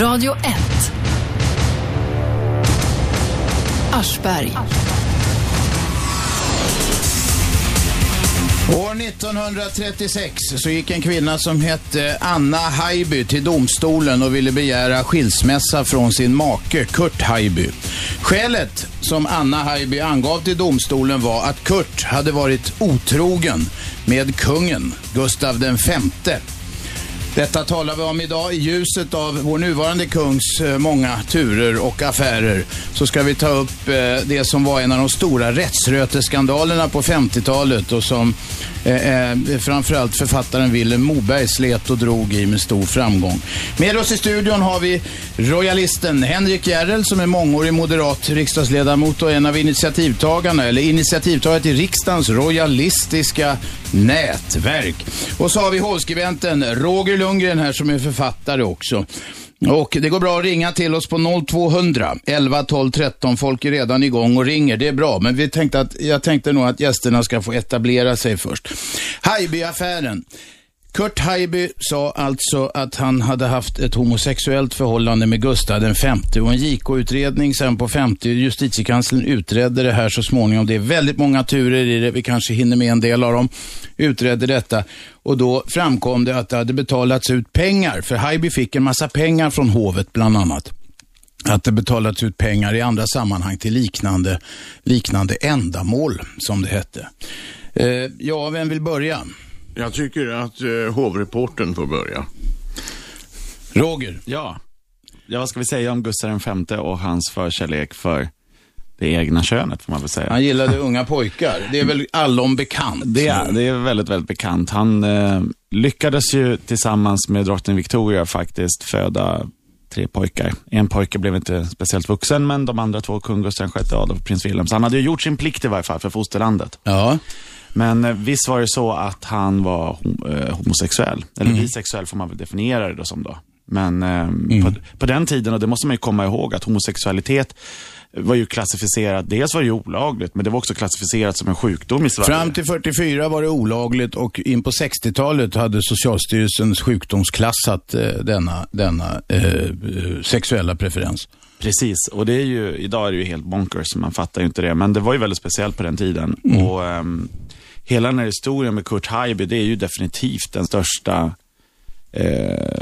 Radio 1. Aschberg. År 1936 så gick en kvinna som hette Anna Haijby till domstolen och ville begära skilsmässa från sin make Kurt Haijby. Skälet som Anna Haijby angav till domstolen var att Kurt hade varit otrogen med kungen, Gustav V. Detta talar vi om idag i ljuset av vår nuvarande kungs eh, många turer och affärer. Så ska vi ta upp eh, det som var en av de stora rättsröteskandalerna på 50-talet och som eh, eh framförallt författaren Vilhelm Moberg slet och drog i med stor framgång. Med oss i studion har vi royalisten Henrik Järrel som är mångårig moderat riksdagsledamot och en av initiativtagarna, eller initiativtagare till riksdagens royalistiska nätverk. Och så har vi hovskribenten Roger Lundgren här som är författare också. Och det går bra att ringa till oss på 0200 11 12 13. Folk är redan igång och ringer. Det är bra, men vi tänkte att, jag tänkte nog att gästerna ska få etablera sig först. Hajbyaffären. affären Kurt Haijby sa alltså att han hade haft ett homosexuellt förhållande med Gustav den femte och en JK-utredning sen på 50, justitiekanslern utredde det här så småningom. Det är väldigt många turer i det, vi kanske hinner med en del av dem. Utredde detta och då framkom det att det hade betalats ut pengar, för Haijby fick en massa pengar från hovet bland annat att det betalats ut pengar i andra sammanhang till liknande, liknande ändamål, som det hette. Eh, ja, vem vill börja? Jag tycker att eh, hovreporten får börja. Roger. Ja. ja, vad ska vi säga om Gustav V och hans förkärlek för det egna könet, får man väl säga. Han gillade unga pojkar. Det är väl allom bekant? Det är, det är väldigt, väldigt bekant. Han eh, lyckades ju tillsammans med drottning Victoria faktiskt föda tre pojkar. En pojke blev inte speciellt vuxen, men de andra två, kung Gustav VI Adolf och prins Wilhelm. Så han hade ju gjort sin plikt i varje fall för fosterlandet. Ja. Men eh, visst var det så att han var eh, homosexuell. Eller Mm. bisexuell får man väl definiera det då som då. Men eh, Mm. på, på den tiden, och det måste man ju komma ihåg, att homosexualitet var ju klassificerat, dels var det ju olagligt, men det var också klassificerat som en sjukdom i Sverige. Fram till 44 var det olagligt och in på 60-talet hade Socialstyrelsen sjukdomsklassat eh, denna, denna eh, sexuella preferens. Precis, och det är ju, idag är det ju helt bonkers, man fattar ju inte det. Men det var ju väldigt speciellt på den tiden. Mm. Och ehm, Hela den här historien med Kurt Haijby, det är ju definitivt den största eh,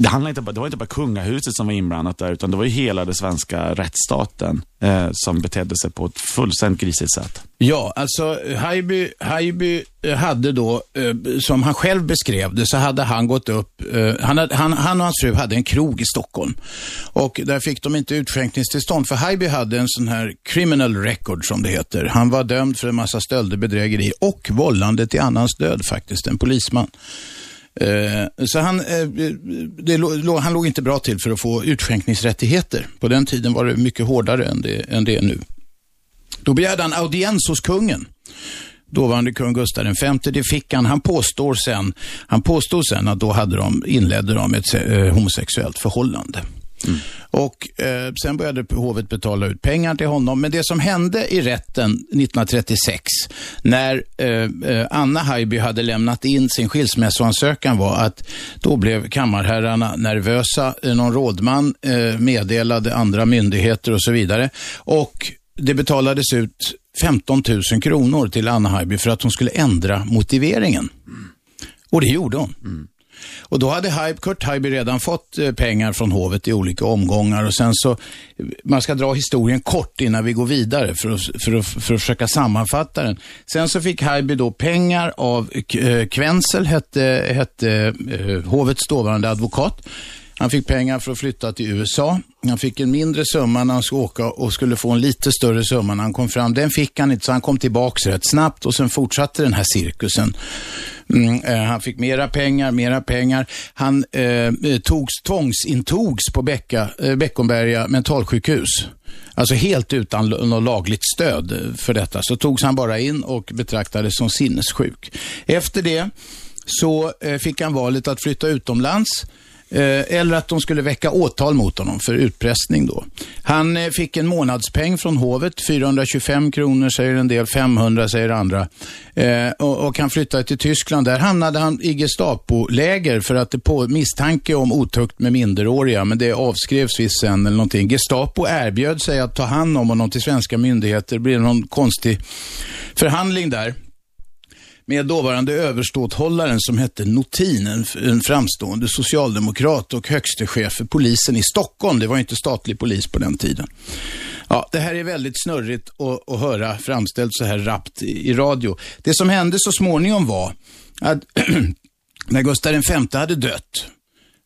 det, inte det var inte bara kungahuset som var inblandat där, utan det var ju hela den svenska rättsstaten eh, som betedde sig på ett fullständigt grisigt sätt. Ja, alltså Haijby, Haijby eh, hade då, eh, som han själv beskrev det, så hade han gått upp, eh, han, hade, han, han och hans fru hade en krog i Stockholm. Och där fick de inte utskänkningstillstånd, för Haijby hade en sån här criminal record som det heter. Han var dömd för en massa stölder, bedrägeri och vållande till annans död faktiskt, en polisman. Eh, så han, eh, det, han låg inte bra till för att få utskänkningsrättigheter. På den tiden var det mycket hårdare än det, än det är nu. Då begärde han audiens hos kungen. Dåvarande kung Gustav V, det fick han. Han påstår sen, han påstår sen att då hade de, inledde de ett eh, homosexuellt förhållande. Och eh, Sen började hovet betala ut pengar till honom. Men det som hände i rätten 1936, när eh, eh, Anna Haijby hade lämnat in sin skilsmässoansökan var att då blev kammarherrarna nervösa. Eh, någon rådman eh, meddelade andra myndigheter och så vidare. Och det betalades ut 15 000 kronor till Anna Haijby för att hon skulle ändra motiveringen. Och det gjorde hon. Mm. Och då hade Hype, Kurt Haijby redan fått eh, pengar från hovet i olika omgångar och sen så, eh, man ska dra historien kort innan vi går vidare för att, för att, för att försöka sammanfatta den. Sen så fick Haijby då pengar av eh, Kvenzel, hette, hette eh, hovets dåvarande advokat. Han fick pengar för att flytta till USA. Han fick en mindre summa när han skulle åka och skulle få en lite större summa när han kom fram. Den fick han inte, så han kom tillbaks rätt snabbt och sen fortsatte den här cirkusen. Mm, eh, han fick mera pengar, mera pengar. Han eh, togs, tvångsintogs på Becka, eh, Beckomberga mentalsjukhus. Alltså helt utan något lagligt stöd för detta. Så togs han bara in och betraktades som sinnessjuk. Efter det så eh, fick han valet att flytta utomlands Eh, Eh, eller att de skulle väcka åtal mot honom för utpressning då. Han eh, fick en månadspeng från hovet, 425 kronor säger en del, 500 säger andra. Eh, och, och han flyttade till Tyskland. Där hamnade han i Gestapo-läger för att det på misstanke om otukt med minderåriga, men det avskrevs visst sen eller någonting. Gestapo erbjöd sig att ta hand om honom till svenska myndigheter. Det blev någon konstig förhandling där med dåvarande överståthållaren som hette Notin, en, en framstående socialdemokrat och högste chef för polisen i Stockholm. Det var inte statlig polis på den tiden. Ja, det här är väldigt snurrigt att, att höra framställt så här rappt i, i radio. Det som hände så småningom var att när Gustav V hade dött,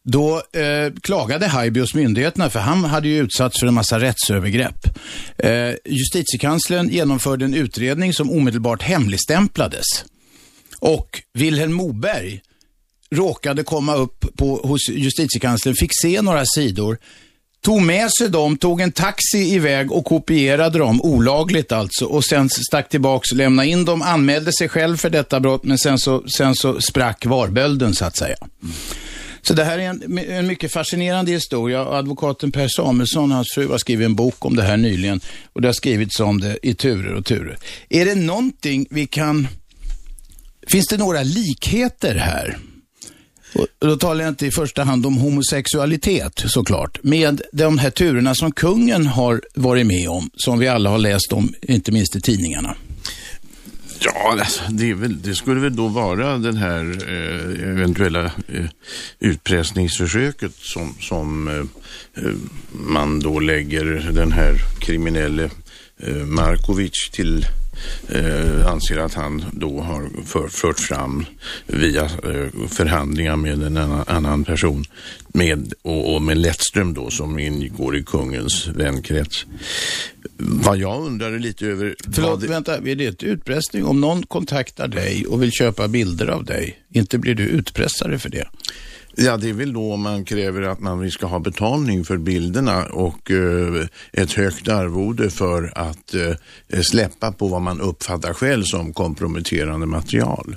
då eh, klagade Haijby hos myndigheterna, för han hade ju utsatts för en massa rättsövergrepp. Eh, justitiekanslern genomförde en utredning som omedelbart hemligstämplades. Och Vilhelm Moberg råkade komma upp på, hos justitiekanslern, fick se några sidor, tog med sig dem, tog en taxi iväg och kopierade dem, olagligt alltså, och sen stack tillbaks och lämnade in dem, anmälde sig själv för detta brott, men sen så, sen så sprack varbölden så att säga. Så det här är en, en, mycket fascinerande historia. Advokaten Per Samuelsson och hans fru har skrivit en bok om det här nyligen och det har skrivits om det i turer och turer. Är det någonting vi kan Finns det några likheter här? Och då talar jag inte i första hand om homosexualitet såklart, med de här turerna som kungen har varit med om, som vi alla har läst om, inte minst i tidningarna. Ja, alltså, det, väl, det, skulle väl då vara det här eh, eventuella eh, utpressningsförsöket som, som eh, eh, man då lägger den här kriminelle eh, Markovic till eh, anser att han då har för, fört fram via eh, förhandlingar med en annan, annan person med, och, och, med Lettström då som ingår i kungens vänkrets. Vad jag undrar lite över... Förlåt, det... vänta, är det ett utpressning? Om någon kontaktar dig och vill köpa bilder av dig, inte blir du utpressare för det? Ja, det är väl då man kräver att man ska ha betalning för bilderna och eh, ett högt arvode för att eh, släppa på vad man uppfattar själv som komprometterande material.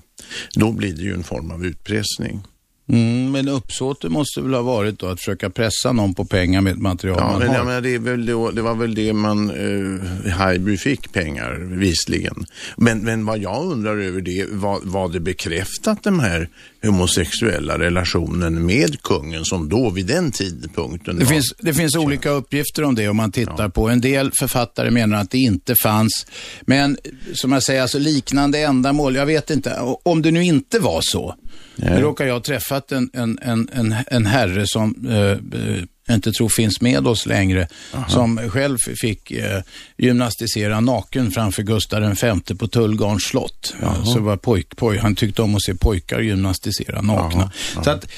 Då blir det ju en form av utpressning. Mm, men uppsåtet måste väl ha varit då att försöka pressa någon på pengar med ett material ja, man men, har? Ja, men det, väl då, det var väl det man, eh, Haijby fick pengar, visligen. Men, men vad jag undrar över det, var, var det bekräftat den här homosexuella relationen med kungen som då vid den tidpunkten Det, var... finns, det finns olika uppgifter om det om man tittar ja. på. En del författare menar att det inte fanns. Men som jag säger, alltså liknande ändamål, jag vet inte. Om det nu inte var så, nu råkar jag ha träffat en, en, en, en, en herre som eh, inte tror finns med oss längre, Aha. som själv fick eh, gymnastisera naken framför Gustav V på Tullgarns slott. Så var pojk, poj, han tyckte om att se pojkar gymnastisera nakna. Aha. Så att,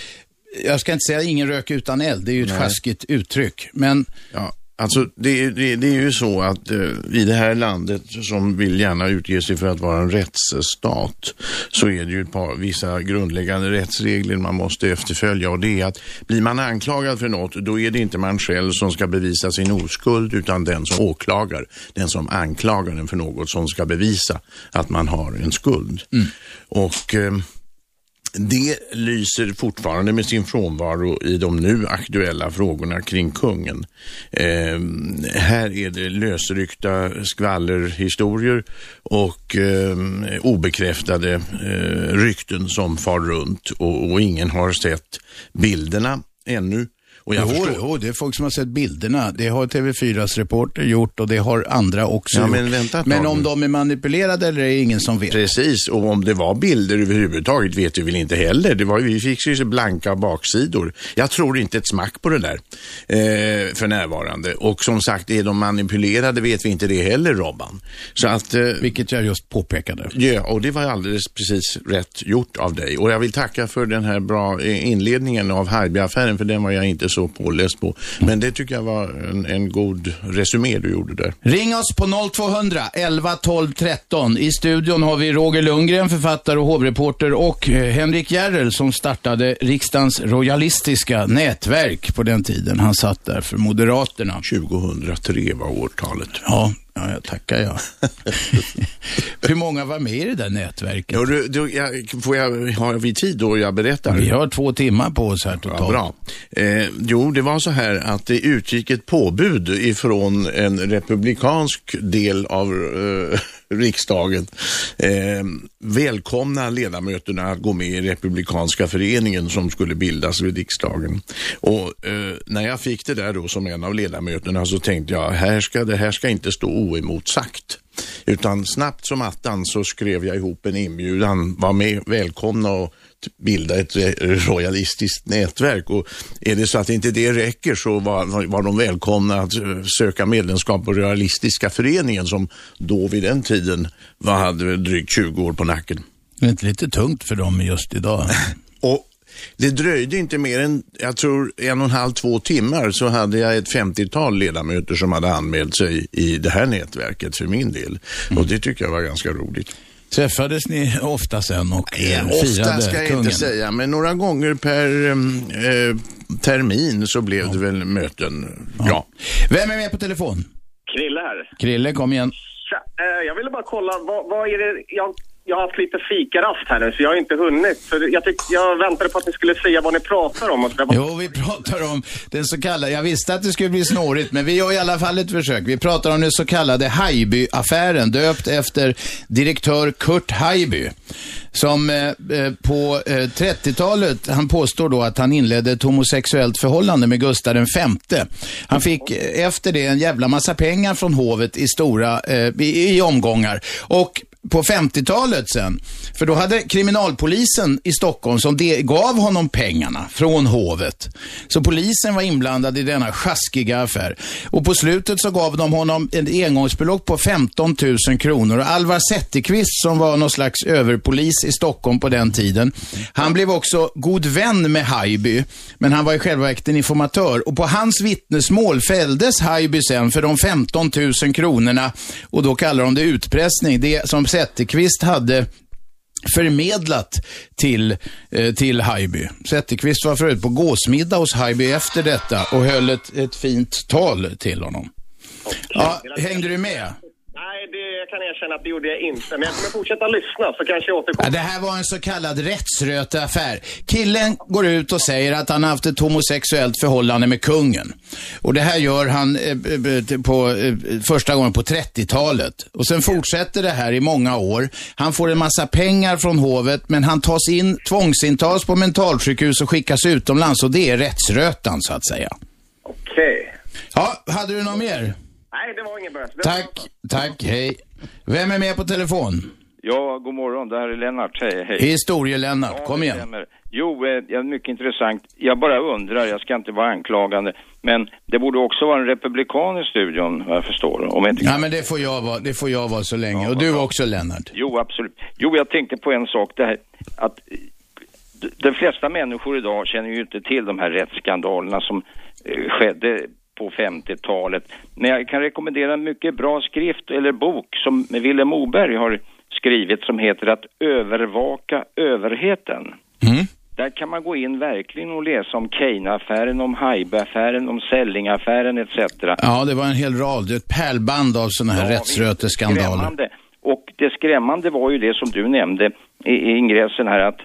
jag ska inte säga ingen rök utan eld, det är ju ett sjaskigt uttryck. Men ja. Alltså det, det, det, är ju så att eh, i det här landet som vill gärna utge sig för att vara en rättsstat så är det ju ett par vissa grundläggande rättsregler man måste efterfölja och det är att blir man anklagad för något då är det inte man själv som ska bevisa sin oskuld utan den som åklagar, den som anklagar en för något som ska bevisa att man har en skuld. Mm. Och eh, det lyser fortfarande med sin frånvaro i de nu aktuella frågorna kring kungen. Eh, här är det lösryckta skvallerhistorier och eh, obekräftade eh, rykten som far runt och, och ingen har sett bilderna ännu. Och jag jo, jo, det är folk som har sett bilderna. Det har TV4s reporter gjort och det har andra också ja, gjort. Men, vänta men om de är manipulerade eller är ingen som vet. Precis, och om det var bilder överhuvudtaget vet vi väl inte heller. Det var, vi fick ju blanka baksidor. Jag tror inte ett smack på det där eh, för närvarande. Och som sagt, är de manipulerade vet vi inte det heller, Robban. Så att, eh, Vilket jag just påpekade. Ja, och det var alldeles precis rätt gjort av dig. Och jag vill tacka för den här bra eh, inledningen av Harby-affären, för den var jag inte så så påläst på. Men det tycker jag var en, en god resumé du gjorde där. Ring oss på 0200 11 12 13. I studion har vi Roger Lundgren, författare och hovreporter och eh, Henrik Järrel som startade riksdagens royalistiska nätverk på den tiden. Han satt där för Moderaterna. 2003 var årtalet. Ja, Ja, jag tackar jag. Hur många var med i det där nätverket? Ja, du, du, jag, får jag, har vi tid då jag berättar? Vi har två timmar på oss här totalt. Ja, bra. Eh, jo, det var så här att det utgick ett påbud ifrån en republikansk del av eh, riksdagen. Eh, välkomna ledamöterna att gå med i Republikanska föreningen som skulle bildas vid riksdagen. Och eh, när jag fick det där då som en av ledamöterna så tänkte jag, här ska, det här ska inte stå oemotsagt. Utan snabbt som attan så skrev jag ihop en inbjudan, var med, välkomna och bilda ett royalistiskt nätverk. Och är det så att inte det räcker så var, var de välkomna att eh, söka medlemskap på Royalistiska föreningen som då vid den tiden var, hade drygt 20 år på nacken. Det är inte lite tungt för dem just idag. och det dröjde inte mer än, jag tror en och en halv, två timmar så hade jag ett 50-tal ledamöter som hade anmält sig i det här nätverket för min del. Mm. Och det tycker jag var ganska roligt. Träffades ni ofta sen och eh, ja, firade Ofta ska jag kungen? inte säga, men några gånger per eh, termin så blev ja. det väl möten. Ja. ja. Vem är med på telefon? Krille här. Krille, kom igen. Tja, eh, jag ville bara kolla, vad, vad är det, jag jag har haft lite fikarast här nu så jag har inte hunnit. För jag, tyck, jag väntade på att ni skulle säga vad ni pratar om. Och Jo, vi pratar om den så kallade, jag visste att det skulle bli snårigt, men vi gör i alla fall ett försök. Vi pratar om den så kallade Haijby-affären, döpt efter direktör Kurt Haijby. Som eh, eh på eh, 30-talet, han påstår då att han inledde ett homosexuellt förhållande med Gustav V. Han fick eh, efter det en jävla massa pengar från hovet i stora, eh, i, i omgångar. Och på 50-talet sen. För då hade kriminalpolisen i Stockholm som de, gav honom pengarna från hovet. Så polisen var inblandad i denna sjaskiga affär. Och på slutet så gav de honom ett engångsbelopp på 15 000 kronor. Och Alvar Zetterqvist som var någon slags överpolis i Stockholm på den tiden. Han blev också god vän med Haijby. Men han var i själva verket en informatör. Och på hans vittnesmål fälldes Haijby sen för de 15 000 kronorna. Och då kallar de det utpressning. Det som Zetterqvist hade förmedlat till, eh, till Haijby. Zetterqvist var förut på gåsmiddag hos Haijby efter detta och höll ett, ett fint tal till honom. Ja, hängde du med? Nej, det, jag kan erkänna att det gjorde jag inte. Men jag kommer fortsätta lyssna så kanske jag återkommer. Det här var en så kallad rättsröteaffär. Killen går ut och säger att han har haft ett homosexuellt förhållande med kungen. Och det här gör han eh på, eh, första gången på 30-talet. Och sen fortsätter det här i många år. Han får en massa pengar från hovet, men han tas in, tvångsintas på mentalsjukhus och skickas utomlands. Och det är rättsrötan, så att säga. Okej. Okay. Ja, hade du något mer? Nej, det var inget bös. Tack, tack, hej. Vem är med på telefon? Ja, god morgon. Det här är Lennart. Hej, hej. Historie-Lennart, ja, kom igen. Stämmer. Jo, eh, mycket intressant. Jag bara undrar, jag ska inte vara anklagande, men det borde också vara en republikan i studion, vad jag förstår. Om jag inte. Ja, men det får jag vara, det får jag vara så länge. Ja, och du också, Lennart. Jo, absolut. Jo, jag tänkte på en sak, det här att de flesta människor idag känner ju inte till de här rättsskandalerna som eh, skedde på 50-talet. Men jag kan rekommendera en mycket bra skrift eller bok som Willem Moberg har skrivit som heter att övervaka överheten. Mm. Där kan man gå in verkligen och läsa om Kane-affären, om Haijby-affären, om Selling-affären etc. Ja, det var en hel rad, det är ett pärlband av sådana här ja, rättsröteskandaler. Och det skrämmande var ju det som du nämnde i, i ingressen här att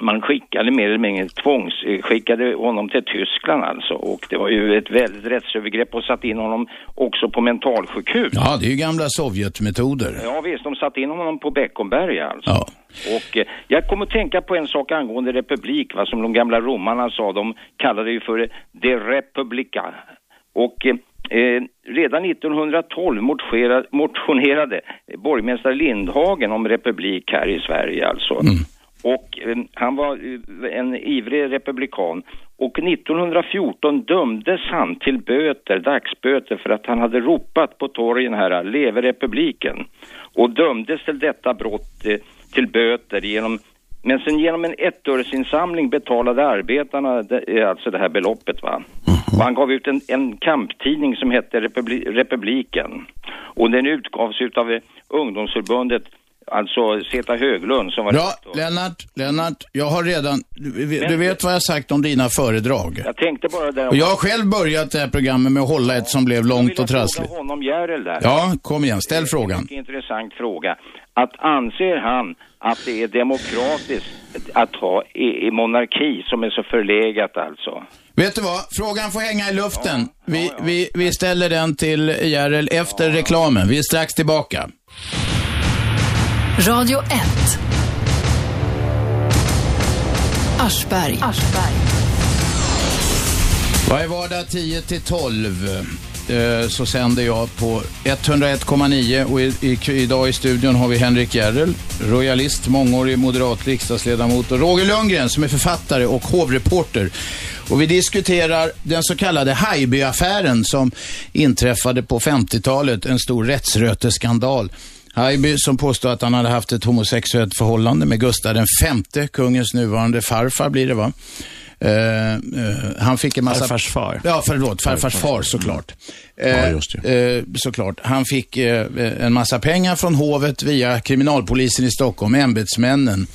man skickade mer eller mindre tvångsskickade honom till Tyskland alltså och det var ju ett väldigt rättsövergrepp och satt in honom också på mentalsjukhus. Ja, det är ju gamla Sovjetmetoder. Ja visst, de satt in honom på Beckomberg alltså. Ja. Och eh, jag kommer att tänka på en sak angående republik, va, som de gamla romarna sa, de kallade ju för de republica. Och eh, eh redan 1912 motionerade, motionerade borgmästare Lindhagen om republik här i Sverige alltså. Mm. Och eh, han var eh, en ivrig republikan. Och 1914 dömdes han till böter, dagsböter, för att han hade ropat på torgen här, leve republiken. Och dömdes till detta brott eh, till böter genom men sen genom en ettöresinsamling betalade arbetarna det, alltså det här beloppet va. Och han gav ut en, en kamptidning som hette Republi Republiken. Och den utgavs av ungdomsförbundet Alltså Zeta Höglund som var Bra, Lennart, Lennart, jag har redan, du, du vet vad jag har sagt om dina föredrag. Jag tänkte bara där... Och jag har själv börjat det här programmet med att hålla ett som blev långt och trassligt. Jag honom Järrel där. Ja, kom igen, ställ frågan. Mycket intressant fråga. Att anser han att det är demokratiskt att ha i, i monarki som är så förlegat alltså? Vet du vad? Frågan får hänga i luften. Ja, vi, ja, ja. Vi, vi ställer den till Järrel efter reklamen. Vi är strax tillbaka. Radio 1. Aschberg. Aschberg. Varje vardag 10 till 12 eh, så sänder jag på 101,9 och i, i, idag i studion har vi Henrik Järrel, royalist, mångårig moderat riksdagsledamot och Roger Lundgren som är författare och hovreporter. Och vi diskuterar den så kallade Haijby-affären som inträffade på 50-talet, en stor rättsröteskandal. Haijby som påstår att han hade haft ett homosexuellt förhållande med Gustav V, kungens nuvarande farfar blir det va? Uh, uh, han fick en massa... Farfars far. Ja, förlåt. Farfars far såklart. Uh, ja, just det. såklart. Han fick en massa pengar från hovet via kriminalpolisen i Stockholm, ämbetsmännen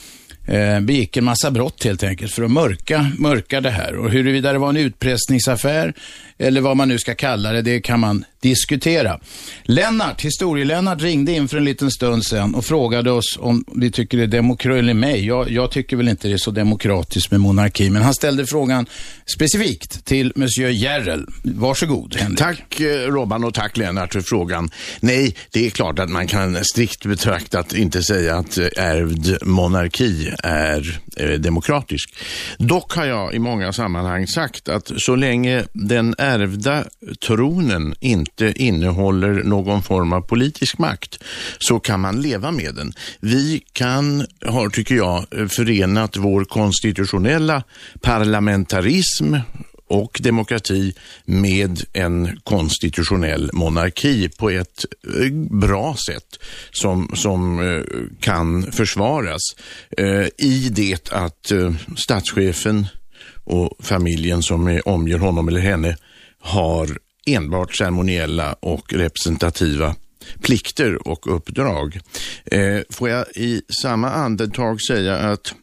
eh, begick en massa brott helt enkelt för att mörka, mörka det här. Och huruvida det var en utpressningsaffär eller vad man nu ska kalla det, det kan man diskutera. Lennart, historielennart ringde in för en liten stund sedan och frågade oss om vi tycker det är demokratiskt, eller mig. Jag, jag, tycker väl inte det är så demokratiskt med monarki, men han ställde frågan specifikt till Monsieur Järrel. Varsågod, Henrik. Tack eh, Robban och tack Lennart för frågan. Nej, det är klart att man kan strikt betraktat inte säga att ärvd monarki är eh, demokratisk. Dock har jag i många sammanhang sagt att så länge den ärvda tronen inte innehåller någon form av politisk makt så kan man leva med den. Vi kan, har tycker jag, förenat vår konstitutionella parlamentarism och demokrati med en konstitutionell monarki på ett eh, bra sätt som, som eh, kan försvaras eh, i det att statschefen och familjen som omger honom eller henne har enbart ceremoniella och representativa plikter och uppdrag. Eh, får jag i samma andetag säga att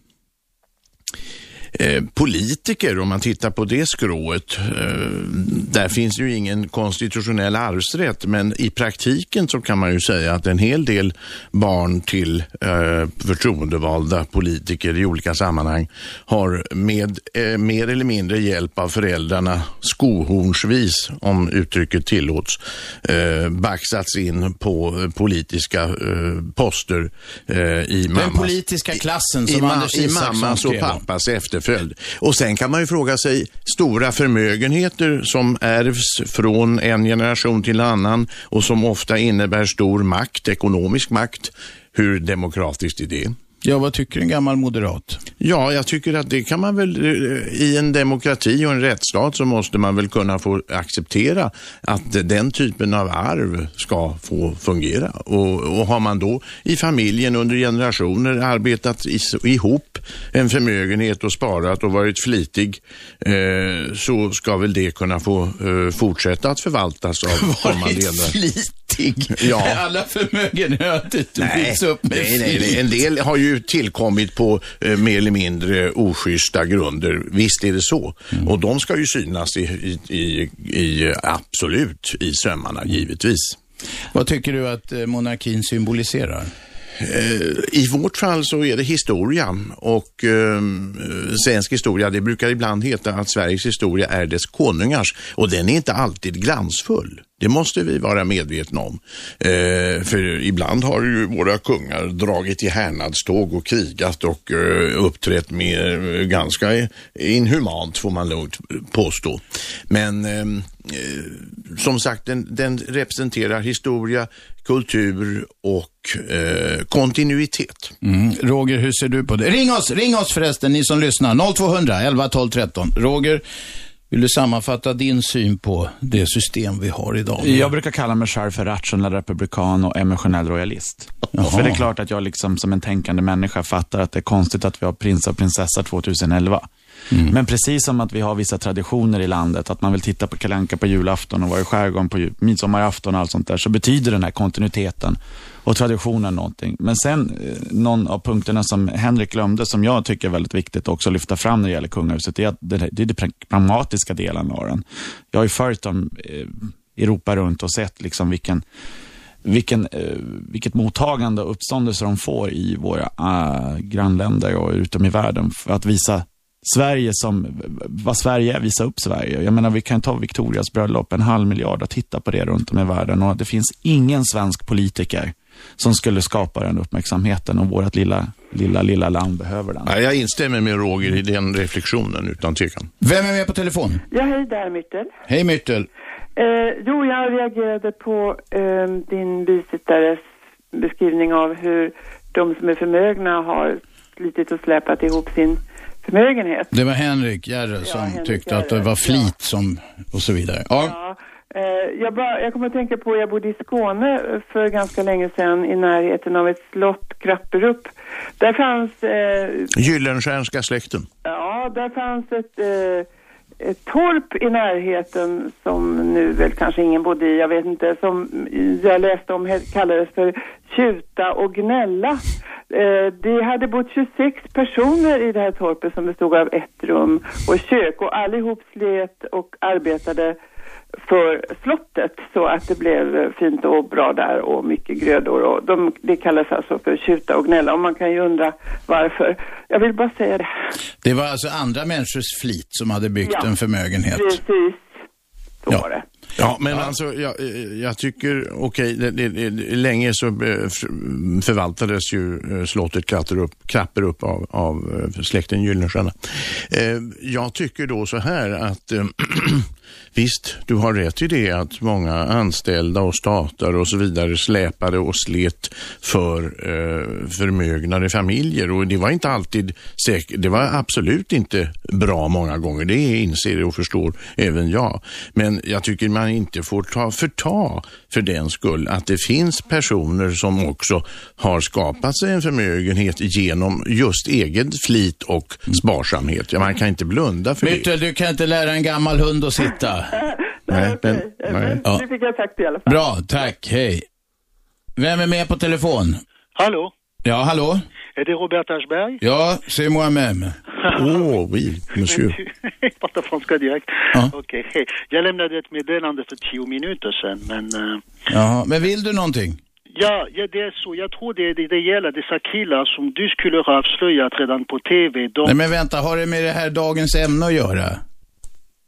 Eh, politiker, om man tittar på det skrået, eh, där finns ju ingen konstitutionell arvsrätt, men i praktiken så kan man ju säga att en hel del barn till eh, förtroendevalda politiker i olika sammanhang har med eh, mer eller mindre hjälp av föräldrarna skohornsvis, om uttrycket tillåts, eh, baxats in på politiska poster i mammas, Den politiska klassen som i, Anders i mammas och pappas efter efterföljd. Och sen kan man ju fråga sig, stora förmögenheter som ärvs från en generation till en annan och som ofta innebär stor makt, ekonomisk makt. Hur demokratiskt är det? Ja, vad tycker en gammal moderat? Ja, jag tycker att det kan man väl, eh, i en demokrati och en rättsstat så måste man väl kunna få acceptera att den typen av arv ska få fungera. Och, och har man då i familjen under generationer arbetat ihop en förmögenhet och sparat och varit flitig eh, så ska väl det kunna få eh, fortsätta att förvaltas av kommande generationer fattig. Ja. Alla förmögenheter byggs upp med nej, nej, nej, En del har ju tillkommit på eh, mer eller mindre oschyssta grunder. Visst är det så. Mm. Och de ska ju synas i, i, i, i absolut i sömmarna, givetvis. Vad tycker du att eh, monarkin symboliserar? Eh, I vårt fall så är det historia och eh, svensk historia, det brukar ibland heta att Sveriges historia är dess konungars och den är inte alltid glansfull. Det måste vi vara medvetna om. Eh, för ibland har ju våra kungar dragit i härnadståg och krigat och eh, uppträtt med eh, ganska inhumant får man lugnt påstå. Men ehm, eh, som sagt, den, den, representerar historia, kultur och eh, kontinuitet. Mm. Roger, hur ser du på det? Ring oss, ring oss förresten, ni som lyssnar. 0200 11 12 13. Roger, vill du sammanfatta din syn på det system vi har idag? Jag brukar kalla mig själv för rationell republikan och emotionell royalist. Jaha. För det är klart att jag liksom som en tänkande människa fattar att det är konstigt att vi har prins och prinsessa 2011. Mm. Men precis som att vi har vissa traditioner i landet, att man vill titta på kalanka på julafton och vara i skärgården på midsommarafton och allt sånt där, så betyder den här kontinuiteten och traditionen någonting. Men sen, eh, någon av punkterna som Henrik glömde, som jag tycker är väldigt viktigt också att lyfta fram när det gäller kungahuset, det är, att det, det är den pragmatiska delen av den. Jag har ju följt dem eh, Europa runt och sett liksom vilken vilken, eh, vilket mottagande och uppståndelse de får i våra äh, grannländer och utom i världen för att visa Sverige som, vad Sverige är, visa upp Sverige. Jag menar, vi kan ta Victorias bröllop, en halv miljard att titta på det runt om i världen och det finns ingen svensk politiker som skulle skapa den uppmärksamheten och vårt lilla, lilla, lilla land behöver den. Ja, jag instämmer med Roger i den reflektionen utan tvekan. Vem är med på telefon? Ja, hej där Myrtel. Hej Myrtel. Eh, jo, jag reagerade på eh, din bisittares beskrivning av hur de som är förmögna har slitit och släpat ihop sin förmögenhet. Det var Henrik Järre som ja, Henrik tyckte Järre. att det var flit ja. som, och så vidare. Ja. ja eh, jag, bara, jag kommer att tänka på, jag bodde i Skåne för ganska länge sedan i närheten av ett slott, Krapperup. Där fanns... Eh, Gyllenstierska släkten. Ja, där fanns ett... Eh, ett Eh, torp i närheten som nu väl kanske ingen bodde i, jag vet inte, som jag läste om kallades för Tjuta och Gnälla. Eh, det hade bott 26 personer i det här torpet som bestod av ett rum och kök och allihop slet och arbetade för slottet så att det blev fint och bra där och mycket grödor. Och de, det kallas alltså för tjuta och gnälla och man kan ju undra varför. Jag vill bara säga det. Det var alltså andra människors flit som hade byggt ja, en förmögenhet? precis. Så ja. var det. Ja, men ja. alltså jag, jag tycker, okej, okay, länge så eh, förvaltades ju eh, slottet Krapperup, Krapperup av, av eh, släkten Gyllenstierna. Jag tycker då så här att Visst, du har rätt i det att många anställda och stater och så vidare släpade och slet för eh, förmögnade familjer och det var inte alltid säkert. Det var absolut inte bra många gånger. Det inser och förstår även jag. Men jag tycker man inte får ta förta för den skull att det finns personer som också har skapat sig en förmögenhet genom just egen flit och sparsamhet. Ja, man kan inte blunda för Myttel, det. du kan inte lära en gammal hund att sitta. Nej, men, nej. Ja. Det fick jag sagt i alla fall. Bra, tack. Hej. Vem är med på telefon? Hallå? Ja, hallå? Är det Robert Aschberg? Ja, c'est moi-même. oh, oui, monsieur. Jag pratar franska direkt. Ja. Okej, okay. Jag lämnade ett meddelande för tio minuter sedan, men... Uh... Jaha, men vill du någonting? Ja, ja, det är så. Jag tror det, det, det gäller dessa killar som du skulle ha avslöjat redan på TV. De... Nej, men vänta, har det med det här dagens ämne att göra?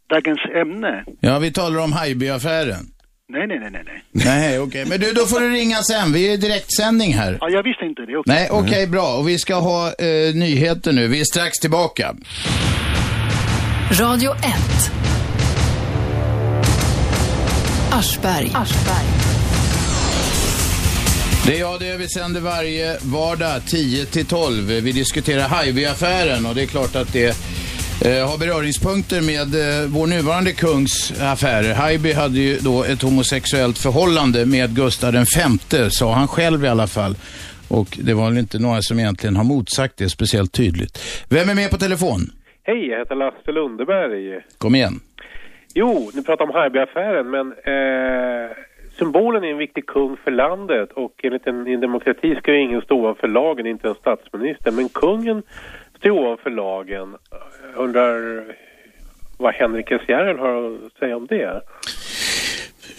Dagens ämne? Ja, vi talar om Haijby-affären. Nej, nej, nej, nej. Nej, okej. Okay. Men du, då får du ringa sen. Vi är i direktsändning här. Ja, jag visste inte det. Okay. Nej, okej, okay, mm. bra. Och vi ska ha eh, nyheter nu. Vi är strax tillbaka. Radio 1. Aschberg. Aschberg. Det är jag det vi sänder varje vardag 10 till 12. Vi diskuterar Haijby-affären och det är klart att det eh, har beröringspunkter med eh, vår nuvarande kungs affärer. Haijby hade ju då ett homosexuellt förhållande med Gustav V, sa han själv i alla fall. Och det var väl inte några som egentligen har motsagt det speciellt tydligt. Vem är med på telefon? Hej, jag heter Lasse Lundeberg. Kom igen. Jo, ni pratar om Haijby-affären, men eh, symbolen är en viktig kung för landet och enligt en, en demokrati ska ju ingen stå ovanför lagen, inte en statsminister. Men kungen står ovanför lagen. Undrar vad Henrik S. Järrel har att säga om det?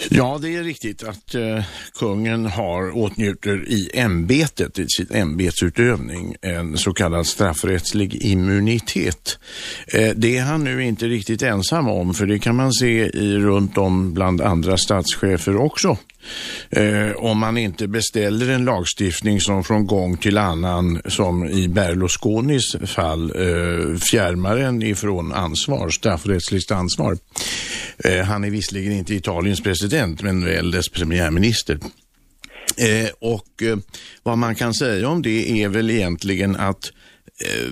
Ja, det är riktigt att eh, kungen har åtnjuter i ämbetet, i sitt ämbetsutövning, en så kallad straffrättslig immunitet. Eh, det är han nu inte riktigt ensam om, för det kan man se i, runt om bland andra statschefer också. Eh, om man inte beställer en lagstiftning som från gång till annan, som i Berlusconis fall, eh, fjärmar en ifrån ansvar, straffrättsligt ansvar. Eh, han är visserligen inte Italiens president, men väl dess premiärminister. Eh, och eh, vad man kan säga om det är väl egentligen att eh,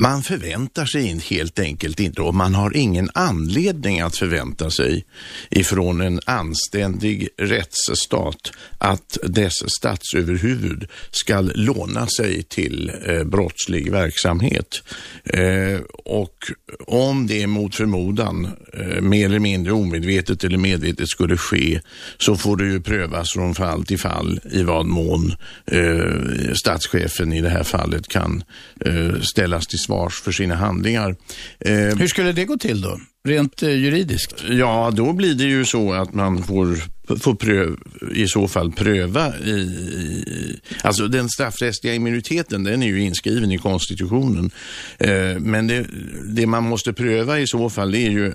man förväntar sig helt enkelt inte och man har ingen anledning att förvänta sig ifrån en anständig rättsstat att dess statsöverhuvud ska låna sig till eh, brottslig verksamhet. Eh, och om det mot förmodan eh, mer eller mindre omedvetet eller medvetet skulle ske så får det ju prövas från fall till fall i vad mån eh, statschefen i det här fallet kan eh, ställas till svars för sina handlingar. Eh, Hur skulle det gå till då? Rent eh, juridiskt? Ja, då blir det ju så att man får, får pröv, i så fall pröva i, i, Alltså den straffrättsliga immuniteten, den är ju inskriven i konstitutionen. Eh, men det, det, man måste pröva i så fall är ju eh,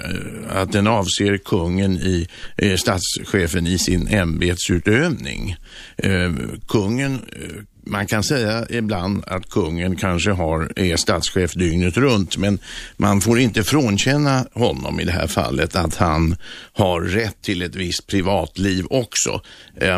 att den avser kungen i, eh, statschefen i sin ämbetsutövning. Eh, kungen eh, man kan säga ibland att kungen kanske har, är statschef dygnet runt, men man får inte frånkänna honom i det här fallet att han har rätt till ett visst privatliv också.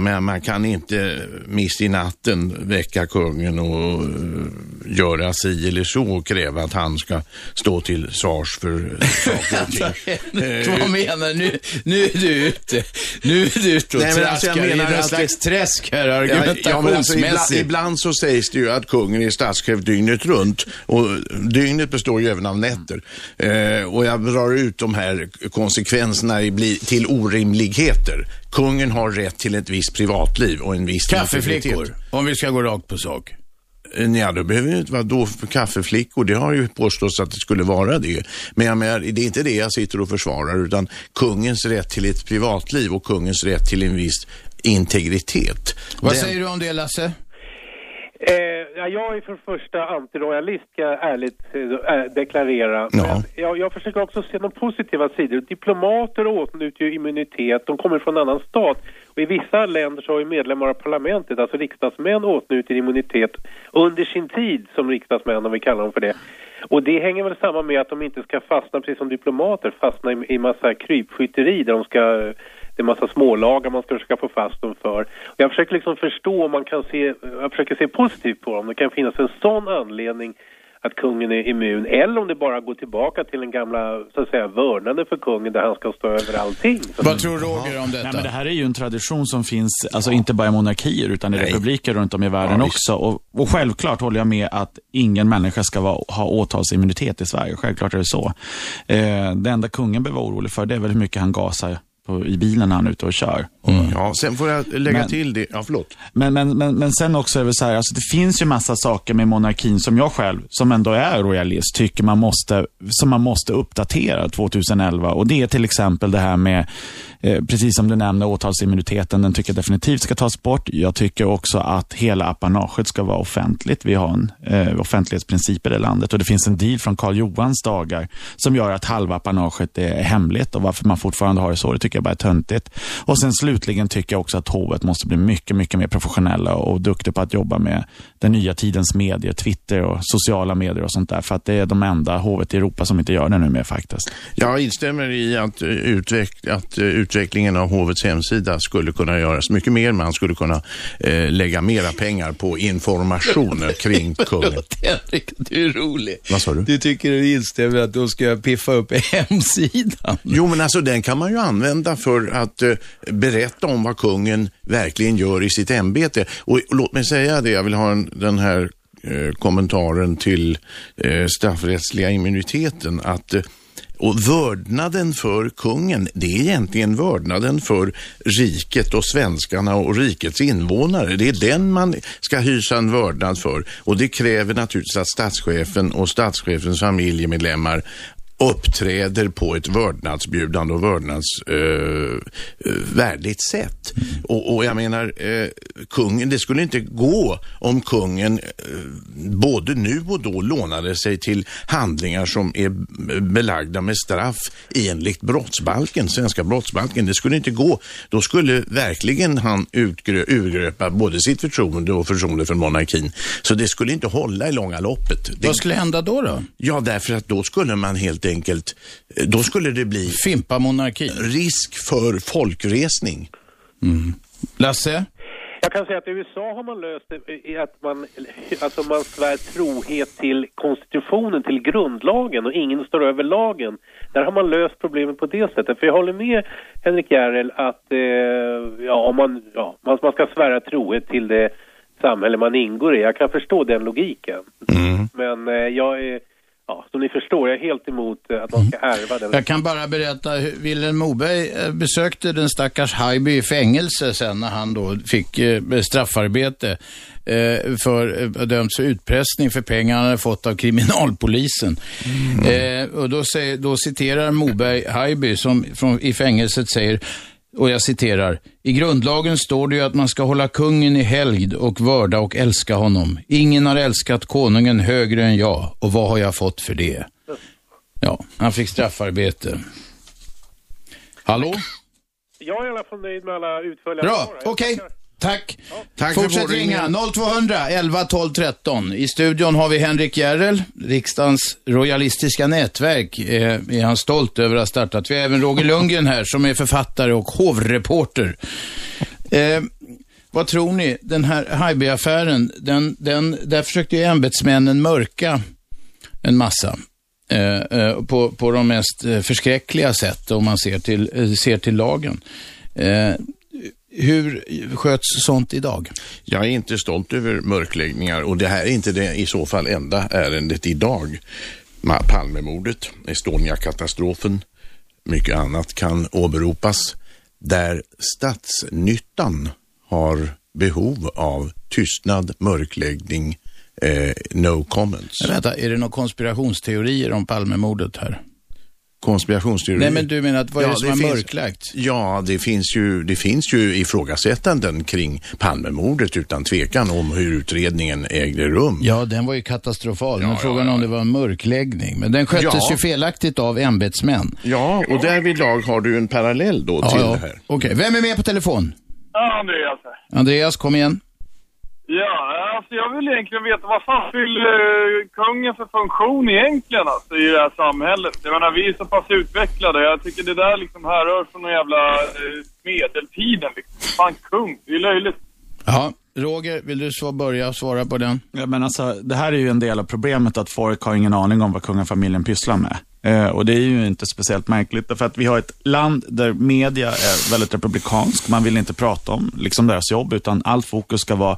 Men man kan inte mitt i natten väcka kungen och eh, göra si eller så och kräva att han ska stå till svars för saker och ting. Vad menar? Nu, nu är du ute. Nu är du ute och Nej, alltså, traskar i någon slags träsk här argumentationsmässigt. Ja, alltså, ibland så sägs det ju att kungen är statschef dygnet runt och dygnet består ju även av nätter. Eh, och jag drar ut de här konsekvenserna till orimligheter. Kungen har rätt till ett visst privatliv och en viss Kaffeflickor, om vi ska gå rakt på sak. Eh, nej, då behöver det inte vara då för kaffeflickor. Det har ju påståtts att det skulle vara det. Men jag menar, det är inte det jag sitter och försvarar, utan kungens rätt till ett privatliv och kungens rätt till en viss integritet. Vad Den... säger du om det, Lasse? Eh, ja, jag är för första antiroyalist, ska jag ärligt äh, deklarera. Ja. Men jag, jag försöker också se de positiva sidor. Diplomater åtnjuter ju immunitet, de kommer från en annan stat. Och i vissa länder så har ju medlemmar av parlamentet, alltså riksdagsmän, åtnjuter immunitet under sin tid som riksdagsmän, om vi kallar dem för det. Och det hänger väl samman med att de inte ska fastna, precis som diplomater, fastna i, i massa krypskytteri där de ska det är massa smålagar man ska försöka få fast dem för. Och jag försöker liksom förstå om man kan se, jag försöker se positivt på dem. Det kan finnas en sån anledning att kungen är immun eller om det bara går tillbaka till den gamla så att säga vördnaden för kungen där han ska stå över allting. Vad tror Roger om detta? Nej, men det här är ju en tradition som finns, alltså inte bara i monarkier utan i Nej. republiker runt om i världen ja, också. Och, och, självklart håller jag med att ingen människa ska vara, ha åtalsimmunitet i Sverige. Självklart är det så. Eh, det enda kungen behöver vara orolig för det är väl hur mycket han gasar på, i bilen när han är ute och kör. Mm. Ja, sen får jag lägga men, till det. Ja, förlåt. Men, men, men, men sen också är det så här, alltså det finns ju massa saker med monarkin som jag själv, som ändå är royalist, tycker man måste, som man måste uppdatera 2011. Och det är till exempel det här med Eh, precis som du nämnde, åtalsimmuniteten, den tycker jag definitivt ska tas bort. Jag tycker också att hela apanaget ska vara offentligt. Vi har en eh, offentlighetsprincip i det landet och det finns en deal från Karl Johans dagar som gör att halva apanaget är hemligt och varför man fortfarande har det så, det tycker jag bara är töntigt. Och sen slutligen tycker jag också att hovet måste bli mycket, mycket mer professionella och duktiga på att jobba med den nya tidens medier, Twitter och sociala medier och sånt där. För att det är de enda hovet i Europa som inte gör det nu mer faktiskt. Jag instämmer i att, utveckla, att utveckla utvecklingen av hovets hemsida skulle kunna göras mycket mer. Man skulle kunna eh, lägga mera pengar på information kring kungen. Henrik, du är rolig. Vad sa du? Du tycker du instämmer att de ska piffa upp hemsidan. Jo, men alltså den kan man ju använda för att eh, berätta om vad kungen verkligen gör i sitt ämbete. Och, och låt mig säga det, jag vill ha en, den här eh, kommentaren till eh, straffrättsliga immuniteten, att eh, och vördnaden för kungen, det är egentligen vördnaden för riket och svenskarna och rikets invånare. Det är den man ska hysa en vördnad för. Och det kräver naturligtvis att statschefen och statschefens familjemedlemmar uppträder på ett vördnadsbjudande och vördnadsvärdigt eh, sätt. Mm. Och, och, jag menar, eh, kungen, det skulle inte gå om kungen eh, både nu och då lånade sig till handlingar som är belagda med straff enligt brottsbalken, svenska brottsbalken. Det skulle inte gå. Då skulle verkligen han urgröpa både sitt förtroende och förtroende för monarkin. Så det skulle inte hålla i långa loppet. Vad skulle hända då? då? Ja, därför att då skulle man helt enkelt, då skulle det bli Fimpa monarki. risk för folkresning. Mm. Lasse? Jag kan säga att i USA har man löst det i att man, alltså man svär trohet till konstitutionen, till grundlagen och ingen står över lagen. Där har man löst problemet på det sättet. För jag håller med Henrik Järrel att eh, ja, man, ja, man, man ska svära trohet till det samhälle man ingår i. Jag kan förstå den logiken. Men eh, jag är Ja, som ni förstår, jag är helt emot eh, att man ska ärva den. Jag kan bara berätta, hur Wilhelm Moberg eh, besökte den stackars Haijby i fängelse sen när han då fick eh, straffarbete för dömts för utpressning för pengar han hade fått av kriminalpolisen. Eh, och då, säger, då citerar Moberg Haijby som från, i fängelset säger och jag citerar. I grundlagen står det ju att man ska hålla kungen i helgd och vörda och älska honom. Ingen har älskat konungen högre än jag och vad har jag fått för det? Ja, han fick straffarbete. Hallå? Jag är i alla fall nöjd med alla utförliga Bra, okej. tackar. Tack. Tack för Fortsätt ringa. 0200 11 12 13. I studion har vi Henrik Järrel, riksdagens royalistiska nätverk. Eh, är han stolt över att ha startat. Vi har även Roger Lundgren här som är författare och hovreporter. Eh, vad tror ni? Den här Haijby-affären, den, den, där försökte ju ämbetsmännen mörka en massa. Eh, eh, på, på de mest eh, förskräckliga sätt om man ser till, eh, ser till lagen. Hur sköts sånt idag? Jag är inte stolt över mörkläggningar och det här är inte det i så fall enda ärendet idag. Palmemordet, Estonia-katastrofen, mycket annat kan åberopas där statsnyttan har behov av tystnad, mörkläggning, eh, no comments. Men vänta, är det några konspirationsteorier om Palmemordet här? Konspirationsteorier. Nej, men du menar att vad är det som är finns- mörklagt? Ja, det finns, ju, det finns ju ifrågasättanden kring Palmemordet utan tvekan om hur utredningen ägde rum. Ja, den var ju katastrofal, men Ja, frågan ja, om ja. det var en mörkläggning. Men den sköttes Ja. ju felaktigt av ämbetsmän. Ja, och därvidlag har du en parallell då Ja, till ja. det här. Okej, vem är med på telefon? Ja, Andreas. Andreas, kom igen. Ja, alltså jag vill egentligen veta vad fan fyller eh, kungen för funktion egentligen alltså, i det här samhället? Jag menar, vi är så pass utvecklade. Jag tycker det där liksom härrör från någon jävla eh, medeltiden liksom. Fan kung, det är löjligt. Ja, Roger, vill du så börja svara på den? Ja, men alltså, det här är ju en del av problemet att folk har ingen aning om vad kungafamiljen pysslar med. Eh, och det är ju inte speciellt märkligt, därför att vi har ett land där media är väldigt republikansk. Man vill inte prata om liksom deras jobb, utan allt fokus ska vara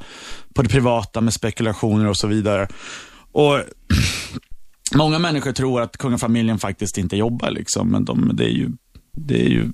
på det privata med spekulationer och så vidare. Och Många människor tror att kungafamiljen faktiskt inte jobbar, liksom, men de, det är ju, det är ju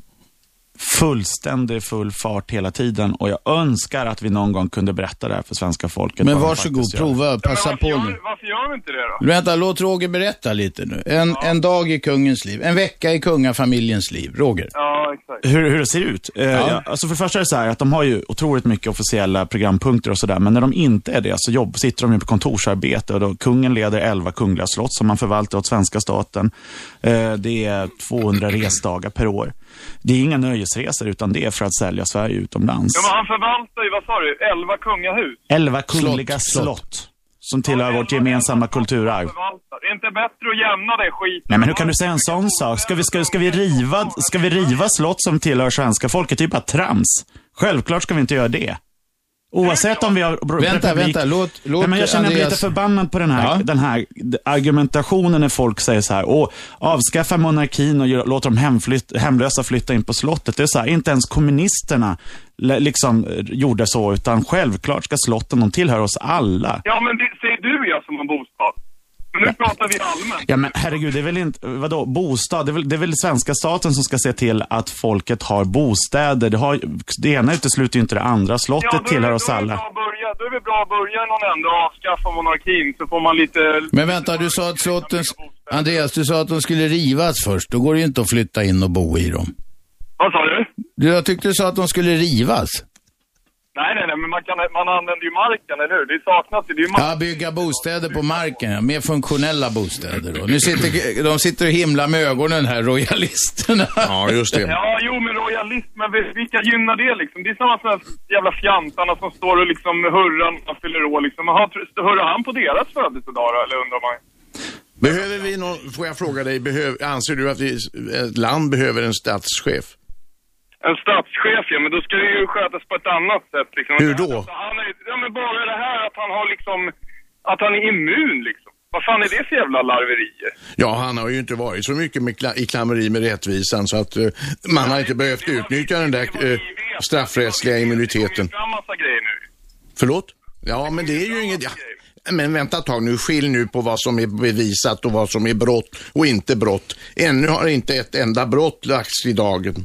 fullständig full fart hela tiden och jag önskar att vi någon gång kunde berätta det här för svenska folket. Men varsågod, prova, passa varför, på gör, nu. varför gör vi inte det då? Vänta, låt Roger berätta lite nu. En, en dag i kungens liv, en vecka i kungafamiljens liv. Roger. Ja, exakt. Hur, hur det ser ut? Eh, ja, alltså för det första är det så här att de har ju otroligt mycket officiella programpunkter och sådär, men när de inte är det så jobb, sitter de ju på kontorsarbete och då, kungen leder 11 kungliga slott som man förvaltar åt svenska staten. Eh, det är 200 resdagar per år. Det är inga nöjesresor, utan det är för att sälja Sverige utomlands. Ja, men han förvaltar ju, vad sa du, 11 kungahus? 11 kungliga Slott, slott, slott. som tillhör vårt gemensamma kulturarv. Förvaltar. Är det inte bättre att jämna det skiten? Nej, men hur kan du säga en sån sak? Ska vi, ska, ska, vi riva, ska vi riva slott som tillhör svenska folket? Det är ju bara trams. Självklart ska vi inte göra det. Oavsett om vi har Vänta, republik- vänta, låt, låt Nej, men jag känner mig Andreas... lite förbannad på den här, Ja. den här argumentationen när folk säger så här, Åh, avskaffa monarkin och gör- låt de hemflytt, hemlösa flytta in på slottet. Det är så här, inte ens kommunisterna liksom eh, gjorde så, utan självklart ska slotten, de tillhör oss alla. Ja, men det säger du ja som en bostad. Men nu pratar vi allmänt. Ja men herregud, det är väl inte, vadå, bostad? Det är väl, det är väl svenska staten som ska se till att folket har bostäder. Det, har, det ena utesluter ju inte det andra. Slottet då det- tillhör oss då är det alla. bra att börja- Då är det bra att börja någon ände och avskaffa monarkin så får man lite... Men vänta, du sa att slotten... Andreas, du sa att de skulle rivas först. Då går det ju inte att flytta in och bo i dem. Vad sa du? Du, jag tyckte du sa att de skulle rivas. Nej, nej, nej, men man, kan, man använder ju marken, eller hur? Det saknas ju. Det är. Ja, bygga bostäder på marken, ja. mer funktionella bostäder då. Nu sitter, de sitter och himlar med ögonen här, royalisterna. Ja, just det. Ja, jo, men royalism, men vilka gynnar det liksom? Det är samma här jävla fjantarna som står och liksom hurrar när man fyller år liksom. Hurrar han på deras födelsedag då, eller undrar man? Behöver vi någon, får jag fråga dig, behöv, anser du att vi, ett land behöver en statschef? En statschef, ja, men då ska det ju skötas på ett annat sätt. Liksom. Hur då? Alltså, han är, ja, men bara det här att han har liksom, att han är immun liksom. Vad fan är det för jävla larverier? Ja, han har ju inte varit så mycket kla- i klammeri med rättvisan så att eh, man har inte behövt utnyttja den där eh, straffrättsliga immuniteten. Förlåt? Ja, men det är ju inget... Ja. Men vänta ett tag nu, skilj nu på vad som är bevisat och vad som är brott och inte brott. Ännu har inte ett enda brott lagts i dagen.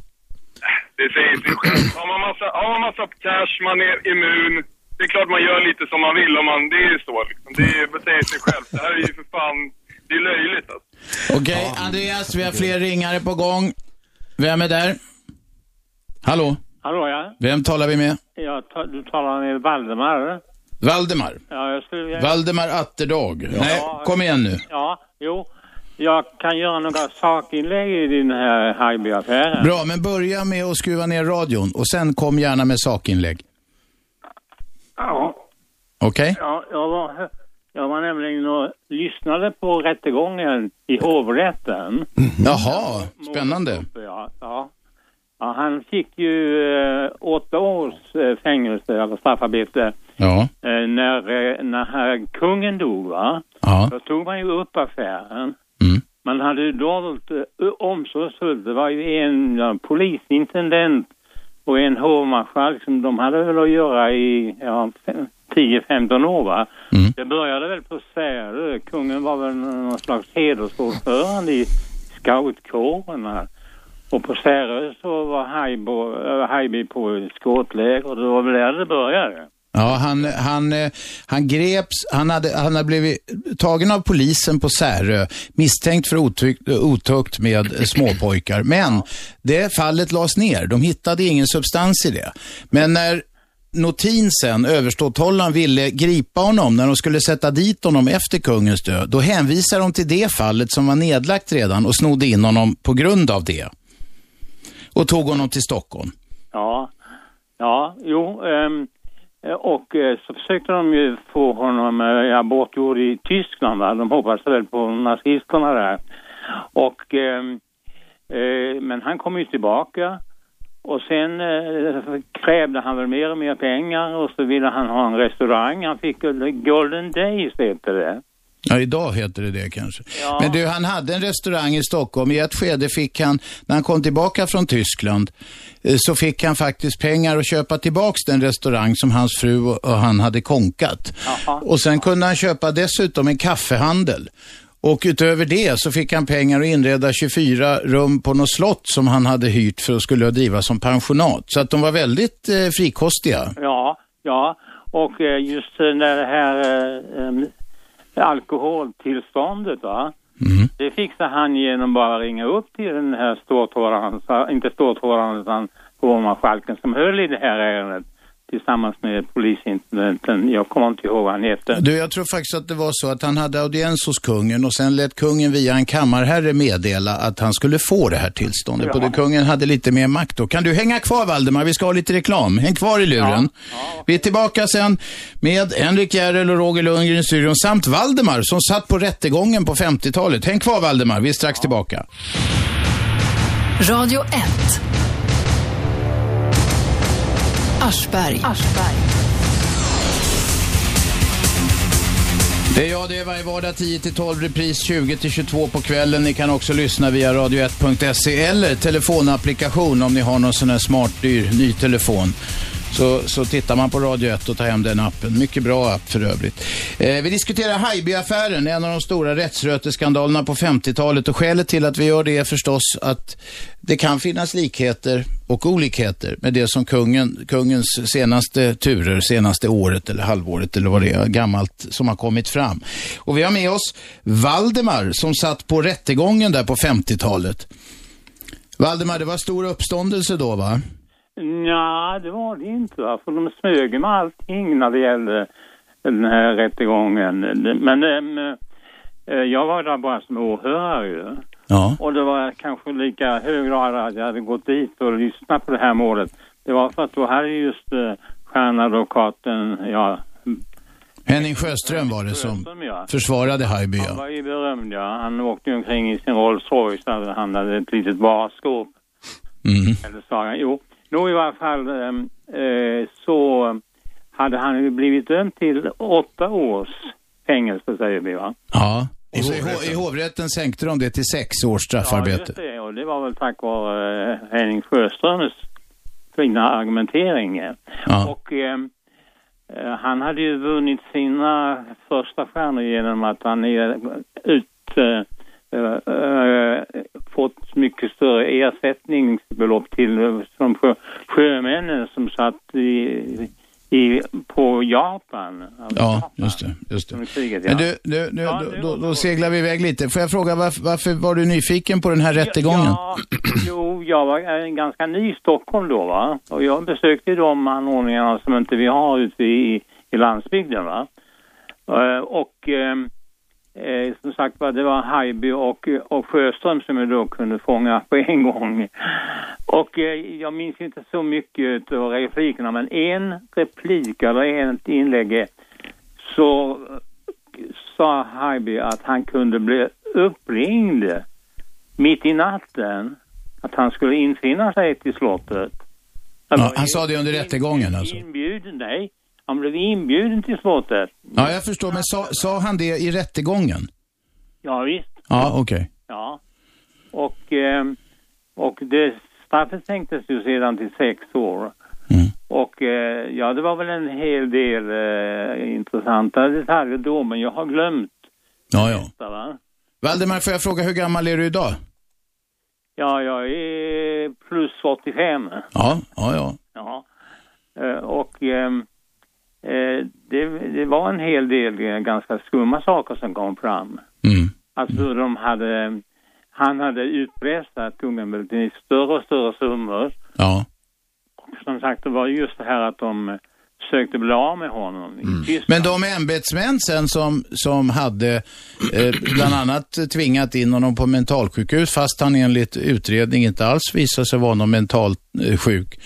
Det säger sig självt. Har man massa, har man massa cash, man är immun. Det är klart man gör lite som man vill om man, det är så liksom. Det är- det säger sig självt. Det här är ju för fan, det är löjligt alltså. Okej, Andreas, vi har fler ringare på gång. Vem är där? Hallå? Hallå ja, Vem talar vi med? jag du talar med Valdemar. Valdemar. Ja, jag skulle... Valdemar Atterdag. Nej, kom igen nu. Ja, jo. Jag kan göra några sakinlägg i den här Haijby-affären. Bra, men börja med att skruva ner radion och sen kom gärna med sakinlägg. Ja. Okej? Ja, jag var, jag var nämligen och lyssnade på rättegången i hovrätten. Jaha, spännande. Ja, ja. ja han fick ju eh, åtta års eh, fängelse, eller straffarbete, Ja. eh, när, eh, när här kungen dog va? Ja. Då tog man ju upp affären. Mm. Man hade ju dolt eh, omsorgsfullt. Det var ju en polisintendent och en hovmarskalk som de hade väl att göra i ja, fem- 10-15 år va? Mm. Det började väl på Särö. Kungen var väl någon slags hedersordförande i scoutkåren här. Och på Särö så var Haijby på skåtläger och det var väl där det började. Ja, han, han, han greps, han hade, han hade blivit tagen av polisen på Särö, misstänkt för otukt, otukt med småpojkar. Men det fallet lades ner, de hittade ingen substans i det. Men när Notin sen, överståthållaren, ville gripa honom när de skulle sätta dit honom efter kungens död, då hänvisade de till det fallet som var nedlagt redan och snodde in honom på grund av det. Och tog honom till Stockholm. Ja, ja, jo. Um... Eh, och eh, så försökte de ju få honom eh, bortgjord i Tyskland. Va? De hoppades väl på nazisterna där. Och, eh, eh, men han kom ju tillbaka. Och sen eh, krävde han väl mer och mer pengar och så ville han ha en restaurang. Han fick Golden Days heter det. Ja, idag heter det det kanske. Ja. Men du, han hade en restaurang i Stockholm. I ett skede fick han, när han kom tillbaka från Tyskland, eh, så fick han faktiskt pengar att köpa tillbaks den restaurang som hans fru och han hade konkat. Jaha. Och sen kunde han köpa dessutom en kaffehandel. Och utöver det så fick han pengar att inreda 24 rum på något slott som han hade hyrt för att skulle driva som pensionat. Så att de var väldigt eh, frikostiga. Ja, ja. Och eh, just när det här eh, alkoholtillståndet va. Det fixar han genom bara att ringa upp till den här ståthållaren, inte ståthållaren utan hovmarskalken som höll i det här ärendet tillsammans med polisintendenten. Jag kommer inte ihåg vad han heter. Du, jag tror faktiskt att det var så att han hade audiens hos kungen och sen lät kungen via en kammarherre meddela att han skulle få det här tillståndet. Ja. Både kungen hade lite mer makt då. Kan du hänga kvar Valdemar? Vi ska ha lite reklam. Häng kvar i luren. Vi är tillbaka sen med Henrik Järrel och Roger Lundgren i studion samt Valdemar som satt på rättegången på 50-talet. Häng kvar Valdemar, vi är strax tillbaka. Radio 1. Aschberg. Det är jag, det är varje vardag 10-12, repris 20-22 på kvällen. Ni kan också lyssna via radio1.se eller telefonapplikation om ni har någon sån här smart, dyr, ny telefon. Så, så tittar man på Radio 1 och tar hem den appen. Mycket bra app för övrigt. Eh, vi diskuterar Haijby-affären, en av de stora rättsröteskandalerna på 50-talet. Och skälet till att vi gör det är förstås att det kan finnas likheter och olikheter med det som kungen, kungens senaste turer, senaste året eller halvåret eller vad det är, gammalt som har kommit fram. Och vi har med oss Valdemar som satt på rättegången där på 50-talet. Valdemar, det var stor uppståndelse då va? Ja, det var det inte va? för de smög med allting när det gällde den här rättegången. Men äm, eh, jag var där bara som åhörare ju. Ja. Och det var kanske lika hög grad att jag hade gått dit och lyssnat på det här målet. Det var för att då hade just uh, stjärnadvokaten, ja, Henning Sjöström var det som försvarade Haijby. han var ju berömd ja. Han åkte omkring i sin Rolls Royce där han hade ett litet barskåp. Mm. Eller sa han, jo. Nå i alla fall ehm, eh, så hade han ju blivit dömd till åtta års fängelse säger vi va? Ja. I, hovrätten. I hovrätten sänkte de det till sex års straffarbete. Ja, just det. Och det var väl tack vare eh, Henning Sjöströms fina argumentering. Ja. Och ehm, eh, han hade ju vunnit sina första stjärnor genom att han är ut eh, fått mycket större ersättningsbelopp till eh, som sjö, sjömännen som satt i, i, på Japan. Ja, just det. Just det. Kriget, ja. Men du, du, nu, då, då, då seglar vi iväg lite. Får jag fråga varför, varför var du nyfiken på den här rättegången? Ja, jo, jag var eh, ganska ny i Stockholm då va. Och jag besökte de anordningarna som inte vi har ute i, i landsbygden va. Eh, Och ehm, eh, som sagt var, det var Haijby och, och Sjöström som jag då kunde fånga på en gång. Och eh, jag minns inte så mycket av replikerna, men en replik eller en inlägg eh, så eh, sa Haijby att han kunde bli uppringd mitt i natten att han skulle infinna sig till slottet. Ja, han sa det under rättegången alltså? Inbjuden, nej. Han blev inbjuden till slottet. Ja, jag förstår. Men sa, sa han det i rättegången? Ja, visst. Ja, okej. Ja. Och, eh, och det straffet sänktes ju sedan till sex år. Och eh, ja, det var väl en hel del eh, intressanta detaljer då, men jag har glömt Ja, ja. detta, va? Valdemar, får jag fråga hur gammal är du idag? Ja, jag är plus 85. Ja, ja, ja. Ja. Eh, och ehm, eh, det, det var en hel del eh, ganska skumma saker som kom fram. Mm. Alltså hur de hade, han hade utpressat kungen till större och större summor. Ja. Och som sagt, det var just det här att de eh, försökte bli av med honom. Tyskland. Men de ämbetsmän sen som, som hade eh, bland annat tvingat in honom på mentalsjukhus fast han enligt utredning inte alls visade sig vara någon mentalt eh, sjuk.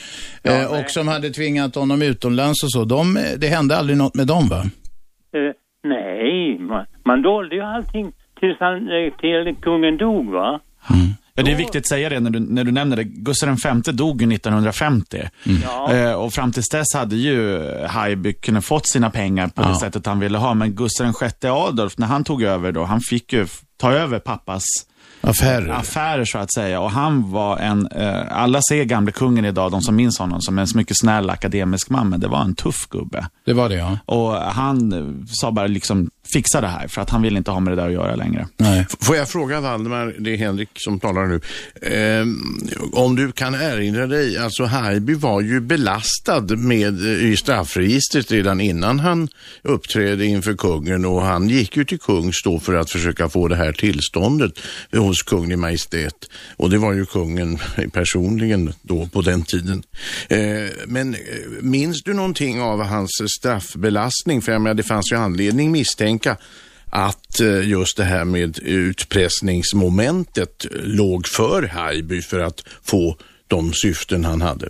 Eh, och som hade tvingat honom utomlands och så. De, det hände aldrig något med dem va? Eh, nej, man, man dolde ju allting tills, han, eh, till kungen dog va? Ja, det är viktigt att säga det när du, när du nämner det. Gustav V dog ju 1950. Ja. Eh, och fram tills dess hade ju Haijby kunnat fått sina pengar på det sättet han ville ha. Men Gustav VI Adolf, när han tog över då, han fick ju ta över pappas Affärer. affärer så att säga. Och han var en, eh, alla ser gamle kungen idag, de som minns honom, som en mycket snäll akademisk man, men det var en tuff gubbe. Det var det ja. Och han eh, sa bara liksom, fixa det här, för att han ville inte ha med det där att göra längre. Nej. Får jag fråga Valdemar, det är Henrik som talar nu. Ehm, om du kan erinra dig, alltså Haijby var ju belastad med, eh, i straffregistret redan innan han uppträdde inför kungen och han gick ju till kungs då för att försöka få det här tillståndet hos kunglig majestät. Och det var ju kungen personligen då på den tiden. Eh, men eh, minns du någonting av hans straffbelastning? För jag menar, det fanns ju anledning misstänka att eh, just det här med utpressningsmomentet låg för Haijby för att få de syften han hade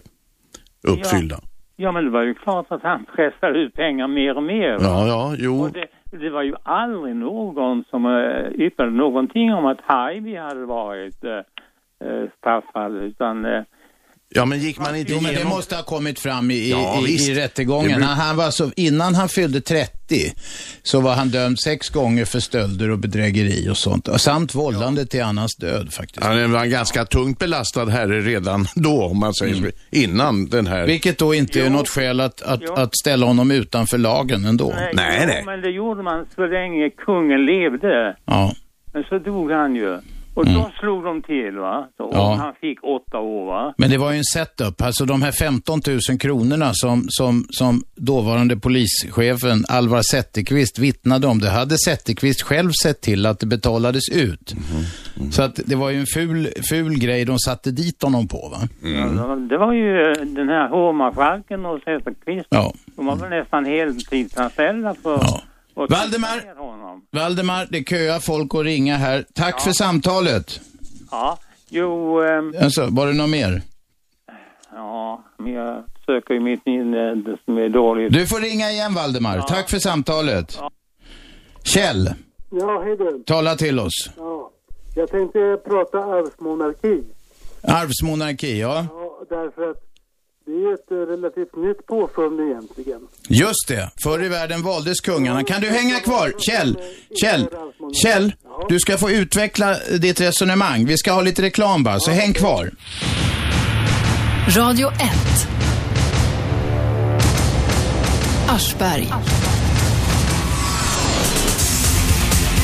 uppfyllda. Ja, men det var ju klart att han pressade ut pengar mer och mer. va? Ja, ja, jo. Och det, det var ju aldrig någon som eh, uh, yttrade någonting om att Haijby hade varit eh, eh, uh, straffad, utan Ja, men gick man inte Jo, men det igenom... måste ha kommit fram i, i, Ja, i, i rättegången. Blir- Han, var så, innan han fyllde 30 så var han dömd sex gånger för stölder och bedrägeri och sånt. Samt vållande till annans död faktiskt. Han var en ganska tungt belastad herre redan då, om man säger så, innan den här... Vilket då inte är något skäl att, att, Jo. att ställa honom utanför lagen ändå. jo, men det gjorde man så länge kungen levde. Ja. Men så dog han ju. Och då slog de till va. Så, och Mm. Ja. han fick åtta år va. Men det var ju en setup. Alltså de här 15 000 kronorna som, som, som dåvarande polischefen Alvar Zetterqvist vittnade om, det hade Zetterqvist själv sett till att det betalades ut. Så att det var ju en ful, ful grej de satte dit honom på va? Ja, det var- ju eh, den här hovmarskalken och Zetterqvist. Ja. De var väl nästan heltidsanställda för att Valdemar! Valdemar, det köar folk att ringa här. Tack för samtalet. Ja, jo, ehm, Alltså, var det något mer? ja, men jag söker ju mitt minne det som är dåligt. Du får ringa igen Valdemar. Tack för samtalet. Kjell, Ja, hej du. tala till oss. Ja, jag tänkte prata arvsmonarki. Arvsmonarki, ja. Ja, därför att ju ett eh, relativt nytt påfund egentligen. Just det. Förr i världen valdes kungarna. Kan du hänga kvar? Kjell, Kjell, Kjell, du ska få utveckla ditt resonemang. Vi ska ha lite reklam bara, så häng kvar. Radio 1. Aschberg.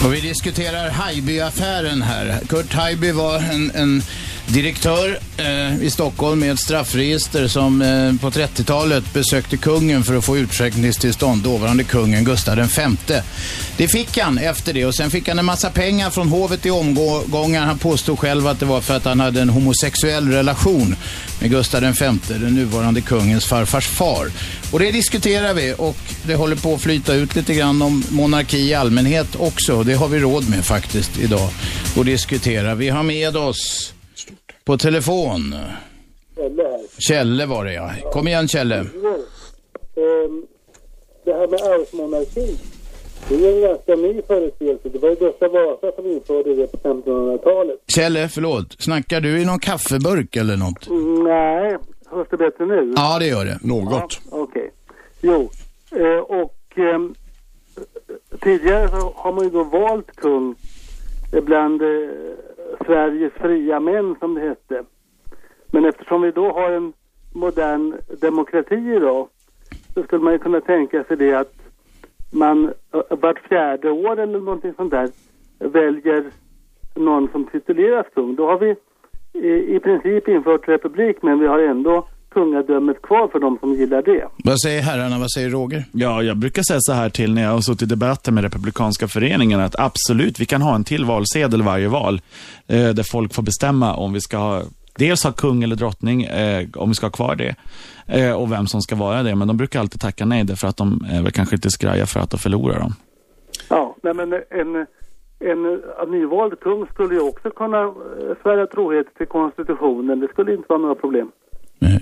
Och vi diskuterar Haijby-affären här. Kurt Haijby var en, en direktör eh, i Stockholm med ett straffregister som eh, på 30-talet besökte kungen för att få utskänkningstillstånd, dåvarande kungen Gustav V. Det fick han efter det och sen fick han en massa pengar från hovet i omgångar. Han påstod själv att det var för att han hade en homosexuell relation med Gustav V, den nuvarande kungens farfars far. Och det diskuterar vi och det håller på att flyta ut lite grann om monarki i allmänhet också. Det har vi råd med faktiskt idag att diskutera. Vi har med oss på telefon. Eller här. Kjelle var det ja. Kom igen Kjelle. Ehm, Det här med arvsmonarki, det är en ganska ny företeelse. Det var ju Gustav Vasa som införde det på 1500-talet. Kjelle, förlåt. Snackar du i någon kaffeburk eller något? Mm, Nej, hörs det bättre nu? Ja, det gör det. Något. Okej. Jo, eh, och ehm, tidigare så har man ju då valt kung bland eh, Sveriges fria män som det hette. Men eftersom vi då har en modern demokrati idag så skulle man ju kunna tänka sig det att man vart fjärde år eller någonting sånt där väljer någon som tituleras kung. Då har vi i, i princip infört republik men vi har ändå kungadömet kvar för de som gillar det. Vad säger herrarna? Vad säger Roger? Ja, jag brukar säga så här till när jag har suttit i debatter med Republikanska föreningen att absolut, vi kan ha en till valsedel varje val eh, där folk får bestämma om vi ska ha dels ha kung eller drottning, eh, om vi ska ha kvar det, eh, och vem som ska vara det. Men de brukar alltid tacka nej därför att de är väl kanske inte skraja för att de förlorar dem. Ja, nej men en, en, en nyvald kung skulle ju också kunna eh, svära trohet till konstitutionen. Det skulle inte vara några problem.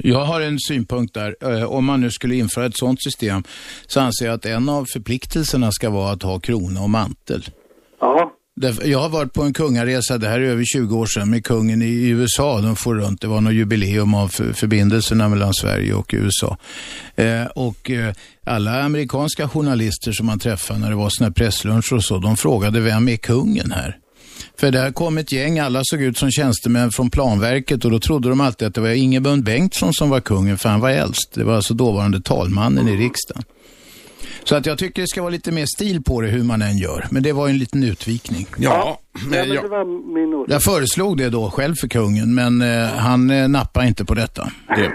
Jag har en synpunkt där. Eh, Om man nu skulle införa ett sådant system så anser jag att en av förpliktelserna ska vara att ha krona och mantel. Ja. Jag har varit på en kungaresa, det här är över 20 år sedan, med kungen i USA. De får runt, det var något jubileum av för- förbindelserna mellan Sverige och USA. Eh, och eh, alla amerikanska journalister som man träffade när det var såna pressluncher och så, de frågade vem är kungen här? För där kom ett gäng, alla såg ut som tjänstemän från planverket och då trodde de alltid att det var Ingebund Bengtsson som var kungen, för han var äldst. Det var alltså dåvarande talmannen i riksdagen. Så att jag tycker det ska vara lite mer stil på det hur man än gör. Men det var en liten utvikning. Ja, men det var min åsikt. Jag föreslog det då själv för kungen, men eh, han eh, nappade inte på detta. Det.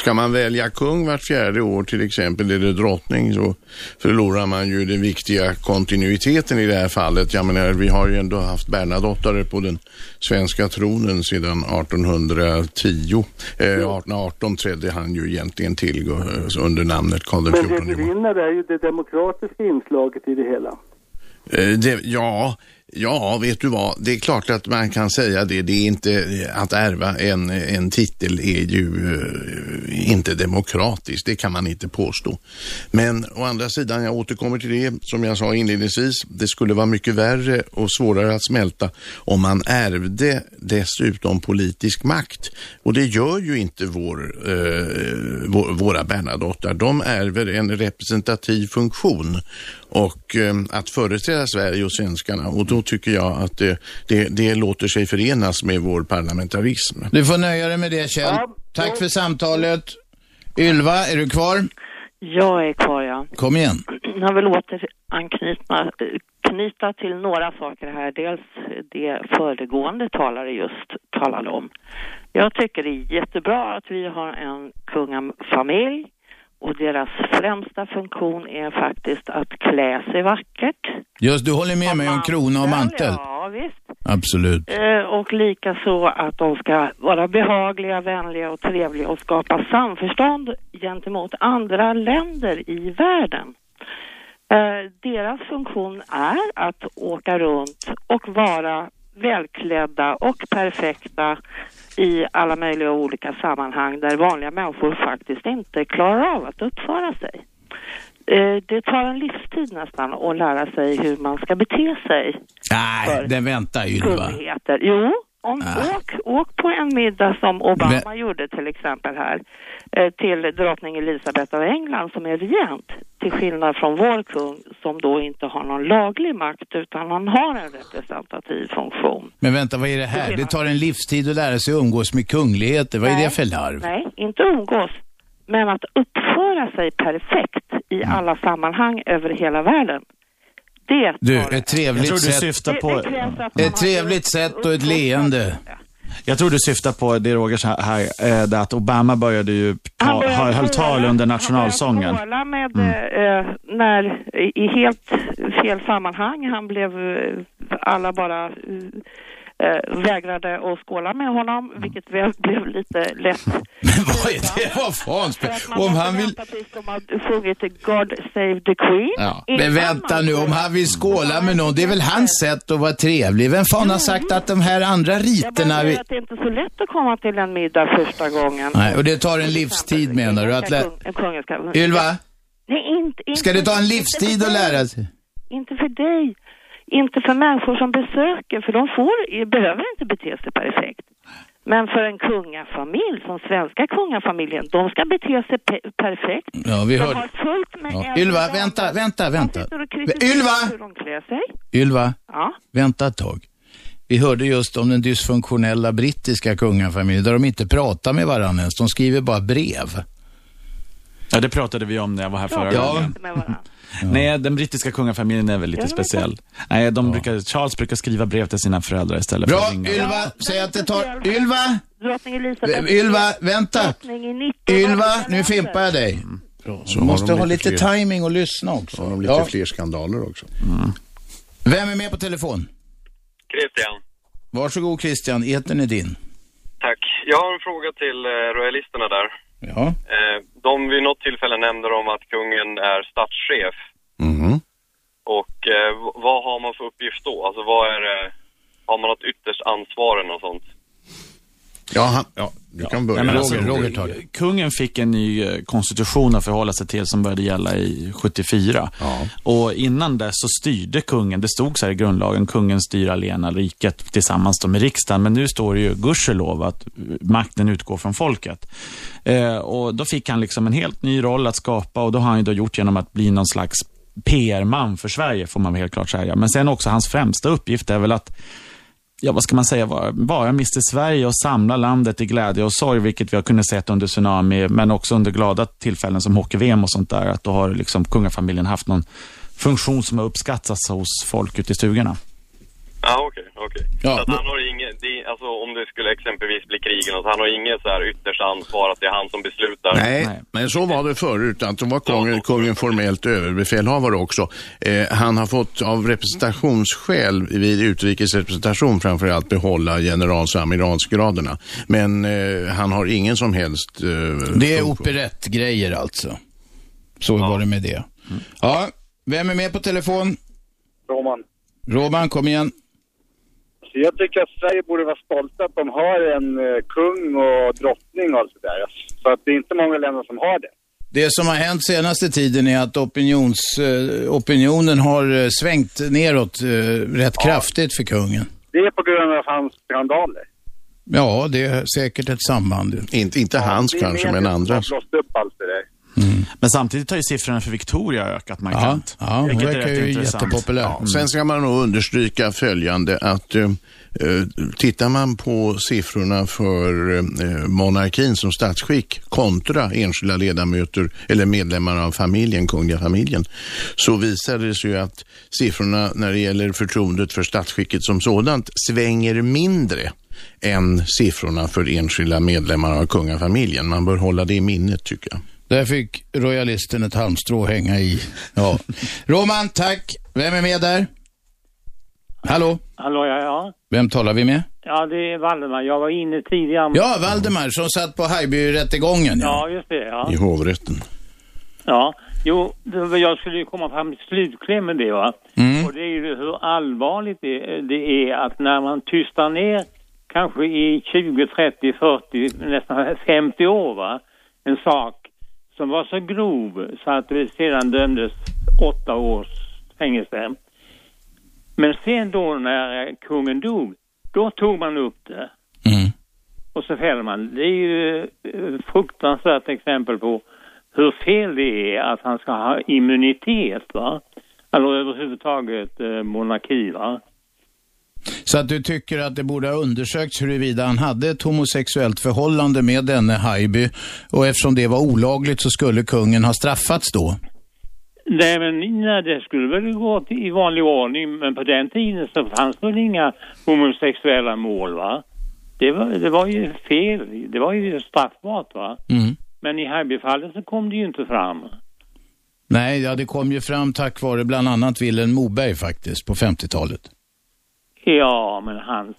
Ska man välja kung vart fjärde år till exempel, eller drottning, så förlorar man ju den viktiga kontinuiteten i det här fallet. Jag menar, vi har ju ändå haft Bernadotte på den svenska tronen sedan 1810. Eh, 1818 trädde han ju egentligen till eh, under namnet Karl Men det XIV. vinner är ju det demokratiska inslaget i det hela. Eh, Det, ja, ja, vet du vad? Det är klart att man kan säga det. Det är inte, att ärva en, en titel är ju eh, inte demokratiskt. Det kan man inte påstå. Men å andra sidan, jag återkommer till det som jag sa inledningsvis. Det skulle vara mycket värre och svårare att smälta om man ärvde dessutom politisk makt. Och det gör ju inte vår, eh, vår, våra Bernadottar. De ärver en representativ funktion och eh, att företräda Sverige och svenskarna. Och då tycker jag att det, det, det låter sig förenas med vår parlamentarism. Du får nöja dig med det Kjell. Tack för samtalet. Ylva, är du kvar? Jag är kvar, ja. Kom igen. Jag vill åter anknyta knyta till några saker här. Dels det föregående talare just talade om. Jag tycker det är jättebra att vi har en kungafamilj och deras främsta funktion är faktiskt att klä sig vackert. Just, du håller med mig om krona och mantel? Ja, visst. Absolut. Eh, och likaså att de ska vara behagliga, vänliga och trevliga och skapa samförstånd gentemot andra länder i världen. Eh, deras funktion är att åka runt och vara välklädda och perfekta i alla möjliga olika sammanhang där vanliga människor faktiskt inte klarar av att uppföra sig. Eh, det tar en livstid nästan att lära sig hur man ska bete sig. Nej, den väntar Ylva. Kunnigheter. Jo, Om, åk, åk på en middag som Obama gjorde till exempel här till drottning Elisabeth av England som är regent till skillnad från vår kung som då inte har någon laglig makt utan han har en representativ funktion. Men vänta, vad är det här? Det tar en livstid att lära sig umgås med kungligheter. Vad är det för larv? Nej, inte umgås, men att uppföra sig perfekt i Mm. alla sammanhang över hela världen. Det Du, ett trevligt Jag tror du sätt. Ett trevligt sätt och ett leende. Jag tror du syftar på det Roger sa här, eh, att Obama började ju ta, Han började ha- höll tal under Han nationalsången. började skåla med, Mm. eh, när, i helt fel sammanhang. Han blev, eh, alla bara eh, vägrade att skåla med honom, vilket väl blev lite lätt. Vad är det? Vad fan? Om han vill... tills de har sjungit God Save the Queen. Ja. Men vänta nu, om han vill skåla med någon, det är väl hans sätt att vara trevlig. Vem fan har sagt att de här andra Jag bara riterna... säger Vi... att det är inte så lätt att komma till en middag första gången. Nej, och det tar en livstid menar du? Att lä... Ylva, Nej, inte, inte, ska det ta en livstid att lära sig? Inte för dig. Inte för människor som besöker, för de får, behöver inte bete sig perfekt. Men för en kungafamilj, som svenska kungafamiljen, de ska bete sig pe- perfekt. Ja, vi de hörde. har fullt med Ja. Ylva, vänta, vänta, vänta. Ylva! de. Ylva, Ja. vänta ett tag. Vi hörde just om den dysfunktionella brittiska kungafamiljen där de inte pratar med varandra ens. De skriver bara brev. Ja, det pratade vi om när jag var här förra Ja. gången. Nej, den brittiska kungafamiljen är väl lite speciell. Nej, de brukar, Charles brukar skriva brev till sina föräldrar istället Bra, för att ringa. Ylva, säg att det tar... Ylva! Drottning Elisabeth. Ylva, vänta! Drottning i 19 Ylva, nu fimpar jag dig. Så Du har måste ha lite fler- timing och lyssna också. Så har de lite Ja. fler skandaler också. Vem är med på telefon? Christian, Varsågod Christian, etern är din. tack. Jag har en fråga till eh, royalisterna där. Ja. Eh, de vid något tillfälle nämner om att kungen är statschef. Mhm. Och eh, vad har man för uppgift då? Alltså vad är det, har man något ytterst ansvar eller något sånt? Ja, han, ja, du kan börja. Nej, men alltså, Roger, Roger. Kungen fick en ny eh, konstitution att förhålla sig till som började gälla i 74. Och innan dess så styrde kungen, det stod så här i grundlagen, kungen styr allena riket tillsammans då med riksdagen. Men nu står det ju gudskelov att eh, makten utgår från folket. Eh, och då fick han liksom en helt ny roll att skapa och då har han ju då gjort genom att bli någon slags PR-man för Sverige, får man väl helt klart säga. Men sen också hans främsta uppgift är väl att ja, vad ska man säga, vara, vara Mr Sverige och samla landet i glädje och sorg, vilket vi har kunnat se under tsunami, men också under glada tillfällen som hockey-VM och sånt där, att då har liksom kungafamiljen haft någon funktion som har uppskattats hos folk ute i stugorna. Ja, okej, okej. Ja, Så att han har inget, det, alltså om det skulle exempelvis bli krig eller något, han har inget så här yttersta ansvar att det är han som beslutar. Nej, Nej. men så var det förut. Att då var kungen, kungen formellt överbefälhavare också. Eh, han har fått av representationsskäl vid utrikesrepresentation framförallt behålla generals och amiralsgraderna. Men eh, han har ingen som helst... Eh, Det är operettgrejer alltså. Så var det med det. Ja, vem är med på telefon? Roman. Roman, kom igen. Jag tycker att Sverige borde vara stolta att de har en eh, kung och drottning och allt det där. Så att det är inte många länder som har det. Det som har hänt senaste tiden är att opinions, eh, opinionen har eh, svängt neråt eh, rätt kraftigt för kungen. Det är på grund av hans skandaler. Ja, det är säkert ett samband. Inte, inte hans är kanske, men andras. har blåst upp allt det där. Men samtidigt har ju siffrorna för Victoria ökat markant. Ja, ja, hon verkar ju intressant. jättepopulär. Ja, sen ska man nog understryka följande att eh, eh, tittar man på siffrorna för eh, monarkin som statsskick kontra enskilda ledamöter eller medlemmar av familjen, kungliga familjen, så visar det sig ju att siffrorna när det gäller förtroendet för statsskicket som sådant svänger mindre än siffrorna för enskilda medlemmar av kungafamiljen. Man bör hålla det i minnet tycker jag. Där fick royalisten ett halmstrå hänga i. Ja. Roman, tack. Vem är med där? Hallå? Hallå, ja, ja. Vem talar vi med? Ja, det är Valdemar. Jag var inne tidigare. Ja, Valdemar som satt på Haijby-rättegången. Ja, just det. Ja. I hovrätten. Ja, jo, jag skulle ju komma fram till slutklämmen det va. Mm. Och det är ju hur allvarligt det, det är att när man tystar ner kanske i 20, 30, 40, nästan 50 år va, en sak som var så grov så att det sedan dömdes åtta års fängelse. Men sen då när kungen dog Då tog man upp det. Mm. Och så fäller man. Det är ju ett fruktansvärt exempel på hur fel det är att han ska ha immunitet va. Eller överhuvudtaget eh, monarki va. Så att du tycker att det borde ha undersökts huruvida han hade ett homosexuellt förhållande med denne Haijby och eftersom det var olagligt så skulle kungen ha straffats då? Nej men nej, det skulle väl gå i vanlig ordning men på den tiden så fanns väl inga homosexuella mål va. Det var, det var ju fel, det var ju straffbart va. Mm. Men i Haijbyfallet så kom det ju inte fram. Nej, ja, det kom ju fram tack vare bland annat Vilhelm Moberg faktiskt på 50-talet. Ja, men hans,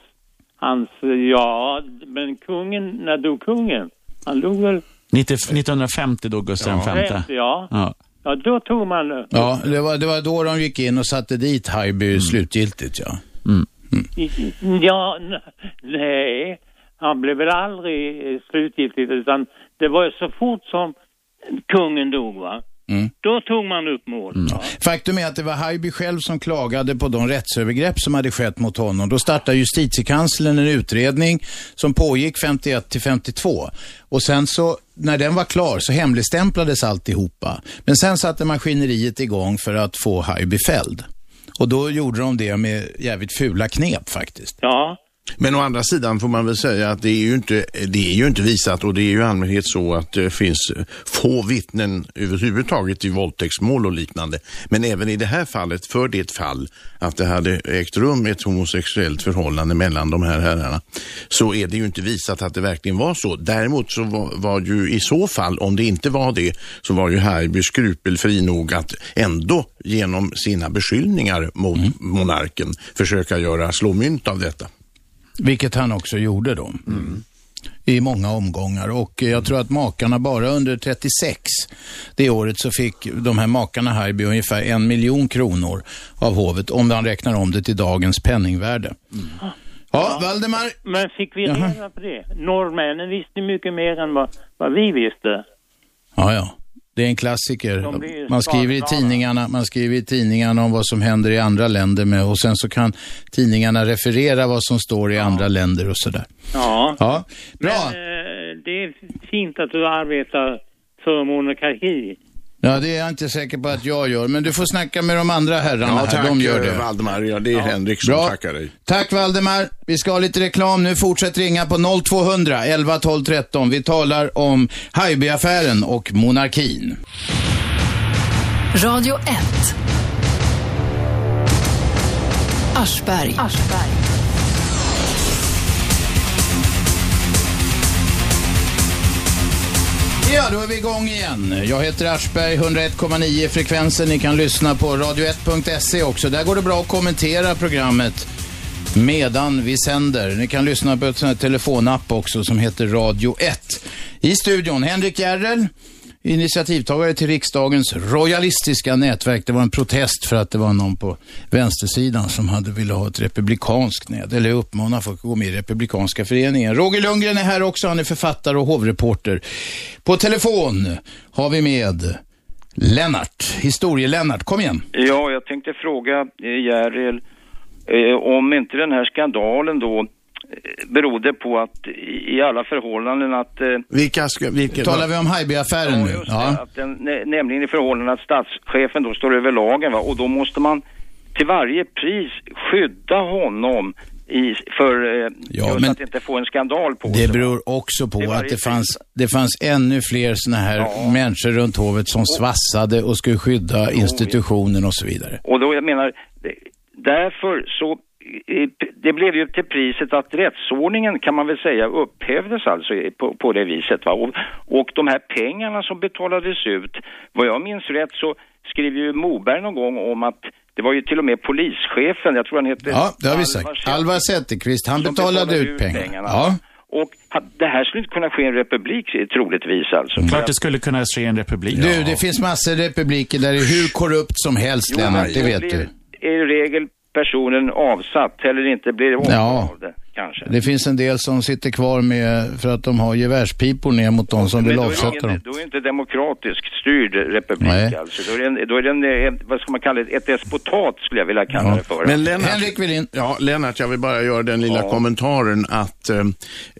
hans, ja, men kungen, när dog kungen? Han dog väl 90, 1950 då Gustav V. rätt, ja. Ja. Ja, då tog man det. Ja, det var, det var då de gick in och satte dit Haijby slutgiltigt, ja. I- Ja, n- nej. Han blev väl aldrig slutgiltigt utan det var ju så fort som kungen dog va. Mm. Då tog man upp mål. va? Faktum är att det var Haijby själv som klagade på de rättsövergrepp som hade skett mot honom. Då startade justitiekanslern en utredning som pågick 51 till 52. Och sen så, när den var klar så hemligstämplades alltihopa. Men sen satte maskineriet igång för att få Haijby fälld. Och då gjorde de det med jävligt fula knep faktiskt. Ja. Men å andra sidan får man väl säga att det är ju inte, det är ju inte visat och det är ju i allmänhet så att det finns få vittnen överhuvudtaget i våldtäktsmål och liknande. Men även i det här fallet, för det fall att det hade ägt rum ett homosexuellt förhållande mellan de här herrarna, så är det ju inte visat att det verkligen var så. Däremot så var, var ju i så fall, om det inte var det, så var ju Haijby skrupelfri nog att ändå genom sina beskyllningar mot monarken försöka göra slå mynt av detta. Vilket han också gjorde då. I många omgångar. Och jag tror att makarna bara under 36, det året så fick de här makarna Haijby ungefär en miljon kronor av hovet. Om man räknar om det till dagens penningvärde. Ja, Valdemar. Men fick vi reda på det? Norrmännen visste mycket mer än vad, vad vi visste. Ja, ja. Det är en klassiker. Man skriver, i tidningarna, man skriver i tidningarna om vad som händer i andra länder med, och sen så kan tidningarna referera vad som står i andra länder och sådär. Ja. Ja, bra. Men, eh, det är fint att du arbetar för monarki. Ja, det är jag inte säker på att jag gör, men du får snacka med de andra herrarna Ja, här. tack De gör det. Valdemar. Ja, det är Henrik som Bra. tackar dig. Tack Valdemar. Vi ska ha lite reklam nu. Fortsätt ringa på 0200 11 12 13. Vi talar om Haijby-affären och monarkin. Radio 1. Aschberg. Ja, då är vi igång igen. Jag heter Aschberg, 101,9 frekvensen. Ni kan lyssna på radio1.se också. Där går det bra att kommentera programmet medan vi sänder. Ni kan lyssna på ett här telefonapp också som heter Radio 1. I studion Henrik Järrel, initiativtagare till riksdagens royalistiska nätverk. Det var en protest för att det var någon på vänstersidan som hade ville ha ett republikanskt nät, eller uppmana folk att gå med i republikanska föreningen. Roger Lundgren är här också, han är författare och hovreporter. På telefon har vi med Lennart, historie-Lennart. Kom igen. Ja, jag tänkte fråga eh, Järrel eh, om inte den här skandalen då berodde på att i alla förhållanden att... Eh, Vilka vilka, Talar vi om Haijby-affären nu? Ja. att den, nä- nämligen i förhållanden att statschefen då står över lagen va? och då måste man till varje pris skydda honom i, för eh, just men- att inte få en skandal på Det sig. beror också på Det att det fanns, det fanns ännu fler såna här människor runt hovet som svassade och skulle skydda institutionen och så vidare. Och då, jag menar, därför så, det blev ju till priset att rättsordningen kan man väl säga upphävdes alltså på, på det viset va. Och, och de här pengarna som betalades ut, vad jag minns rätt så skriver ju Moberg någon gång om att det var ju till och med polischefen, jag tror han hette Ja, det har vi Alvar sagt. Alvar Zetterqvist, han som betalade ut pengarna. Ja. Och det här skulle inte kunna ske i en republik troligtvis alltså. Klart det skulle kunna ske i en republik. Du, det finns massor republiker där det är hur korrupt som helst, Lennart, det då vet du. i regel personen avsatt eller inte blir av Ja. Kanske. Det finns en del som sitter kvar med, för att de har gevärspipor ner mot de som vill avsätta dem. då är det inte demokratiskt styrd republik Nej. alltså. Då är det, en, då är det en, vad ska man kalla det, ett despotat skulle jag vilja kalla det för. Men Lennart, Henrik Wilin. Ja, Lennart, jag vill bara göra den lilla kommentaren att eh,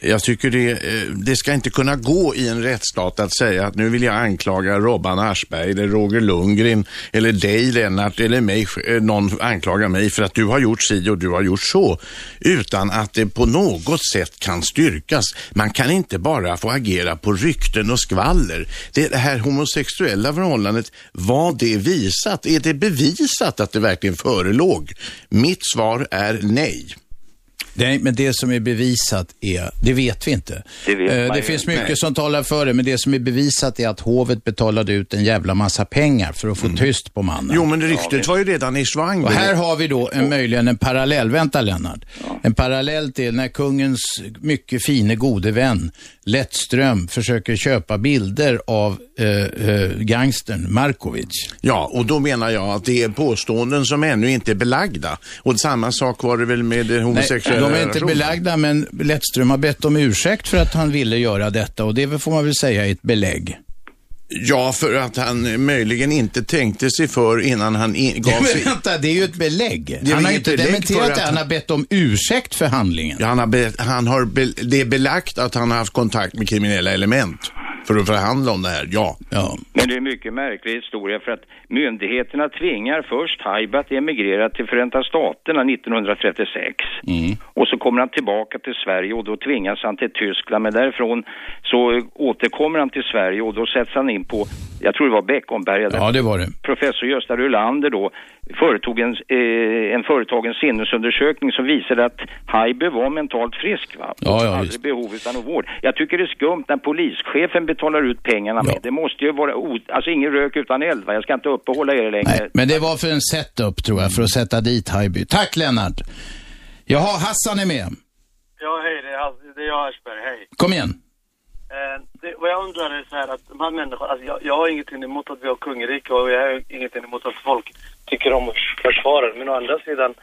jag tycker det, eh, det ska inte kunna gå i en rättsstat att säga att nu vill jag anklaga Robban Aschberg eller Roger Lundgren eller dig Lennart eller mig, eh, någon anklagar mig för att du har gjort si och du har gjort så. Utan att det på något sätt kan styrkas. Man kan inte bara få agera på rykten och skvaller. Det, här homosexuella förhållandet, var det visat? Är det bevisat att det verkligen förelåg? Mitt svar är nej. Nej, men det som är bevisat är, det vet vi inte. Det vet Eh, det finns mycket Nej. som talar för det, men det som är bevisat är att hovet betalade ut en jävla massa pengar för att få tyst på mannen. Mm. Jo, men ryktet var ju redan i svang. Och här har vi då en, möjligen en parallell, vänta Lennart, en parallell till när kungens mycket fine gode vän Lettström försöker köpa bilder av eh, eh, gangstern Markovic. Ja, och då menar jag att det är påståenden som ännu inte är belagda. Och samma sak var det väl med homosexuella de är inte relationer. belagda, men Lettström har bett om ursäkt för att han ville göra detta och det får man väl säga är ett belägg. Ja, för att han möjligen inte tänkte sig för innan han in, gav Men sig... vänta, det är ju ett belägg. Det han har inte dementerat det, han har bett om ursäkt för handlingen. Ja, han har han har det är belagt att han har haft kontakt med kriminella element för att förhandla om det här, ja. ja. Men det är en mycket märklig historia för att myndigheterna tvingar först Haib att emigrera till Förenta Staterna 1936. Och så kommer han tillbaka till Sverige och då tvingas han till Tyskland. Men därifrån så återkommer han till Sverige och då sätts han in på, jag tror det var Beckomberga. Ja, det var det. Professor Gösta Rulander då företog en, eh, en företagen sinnesundersökning som visade att Haijby var mentalt frisk. Va? Ja, ja, Aldrig behov utan av vård. Jag tycker det är skumt när polischefen betalar ut pengarna med. Det måste ju vara, alltså ingen rök utan eld. Va? Jag ska inte uppehålla er längre. Men det var för en setup tror jag, för att sätta dit Haijby. Tack Lennart. Jaha, Hassan är med. Ja, hej, det är, det är jag Aschberg, hej. Kom igen. Eh, det, vad jag undrar är så här att de här människorna, alltså jag, jag har ingenting emot att vi har kungarike och jag har ingenting emot att folk tycker om försvaret. Men å andra sidan,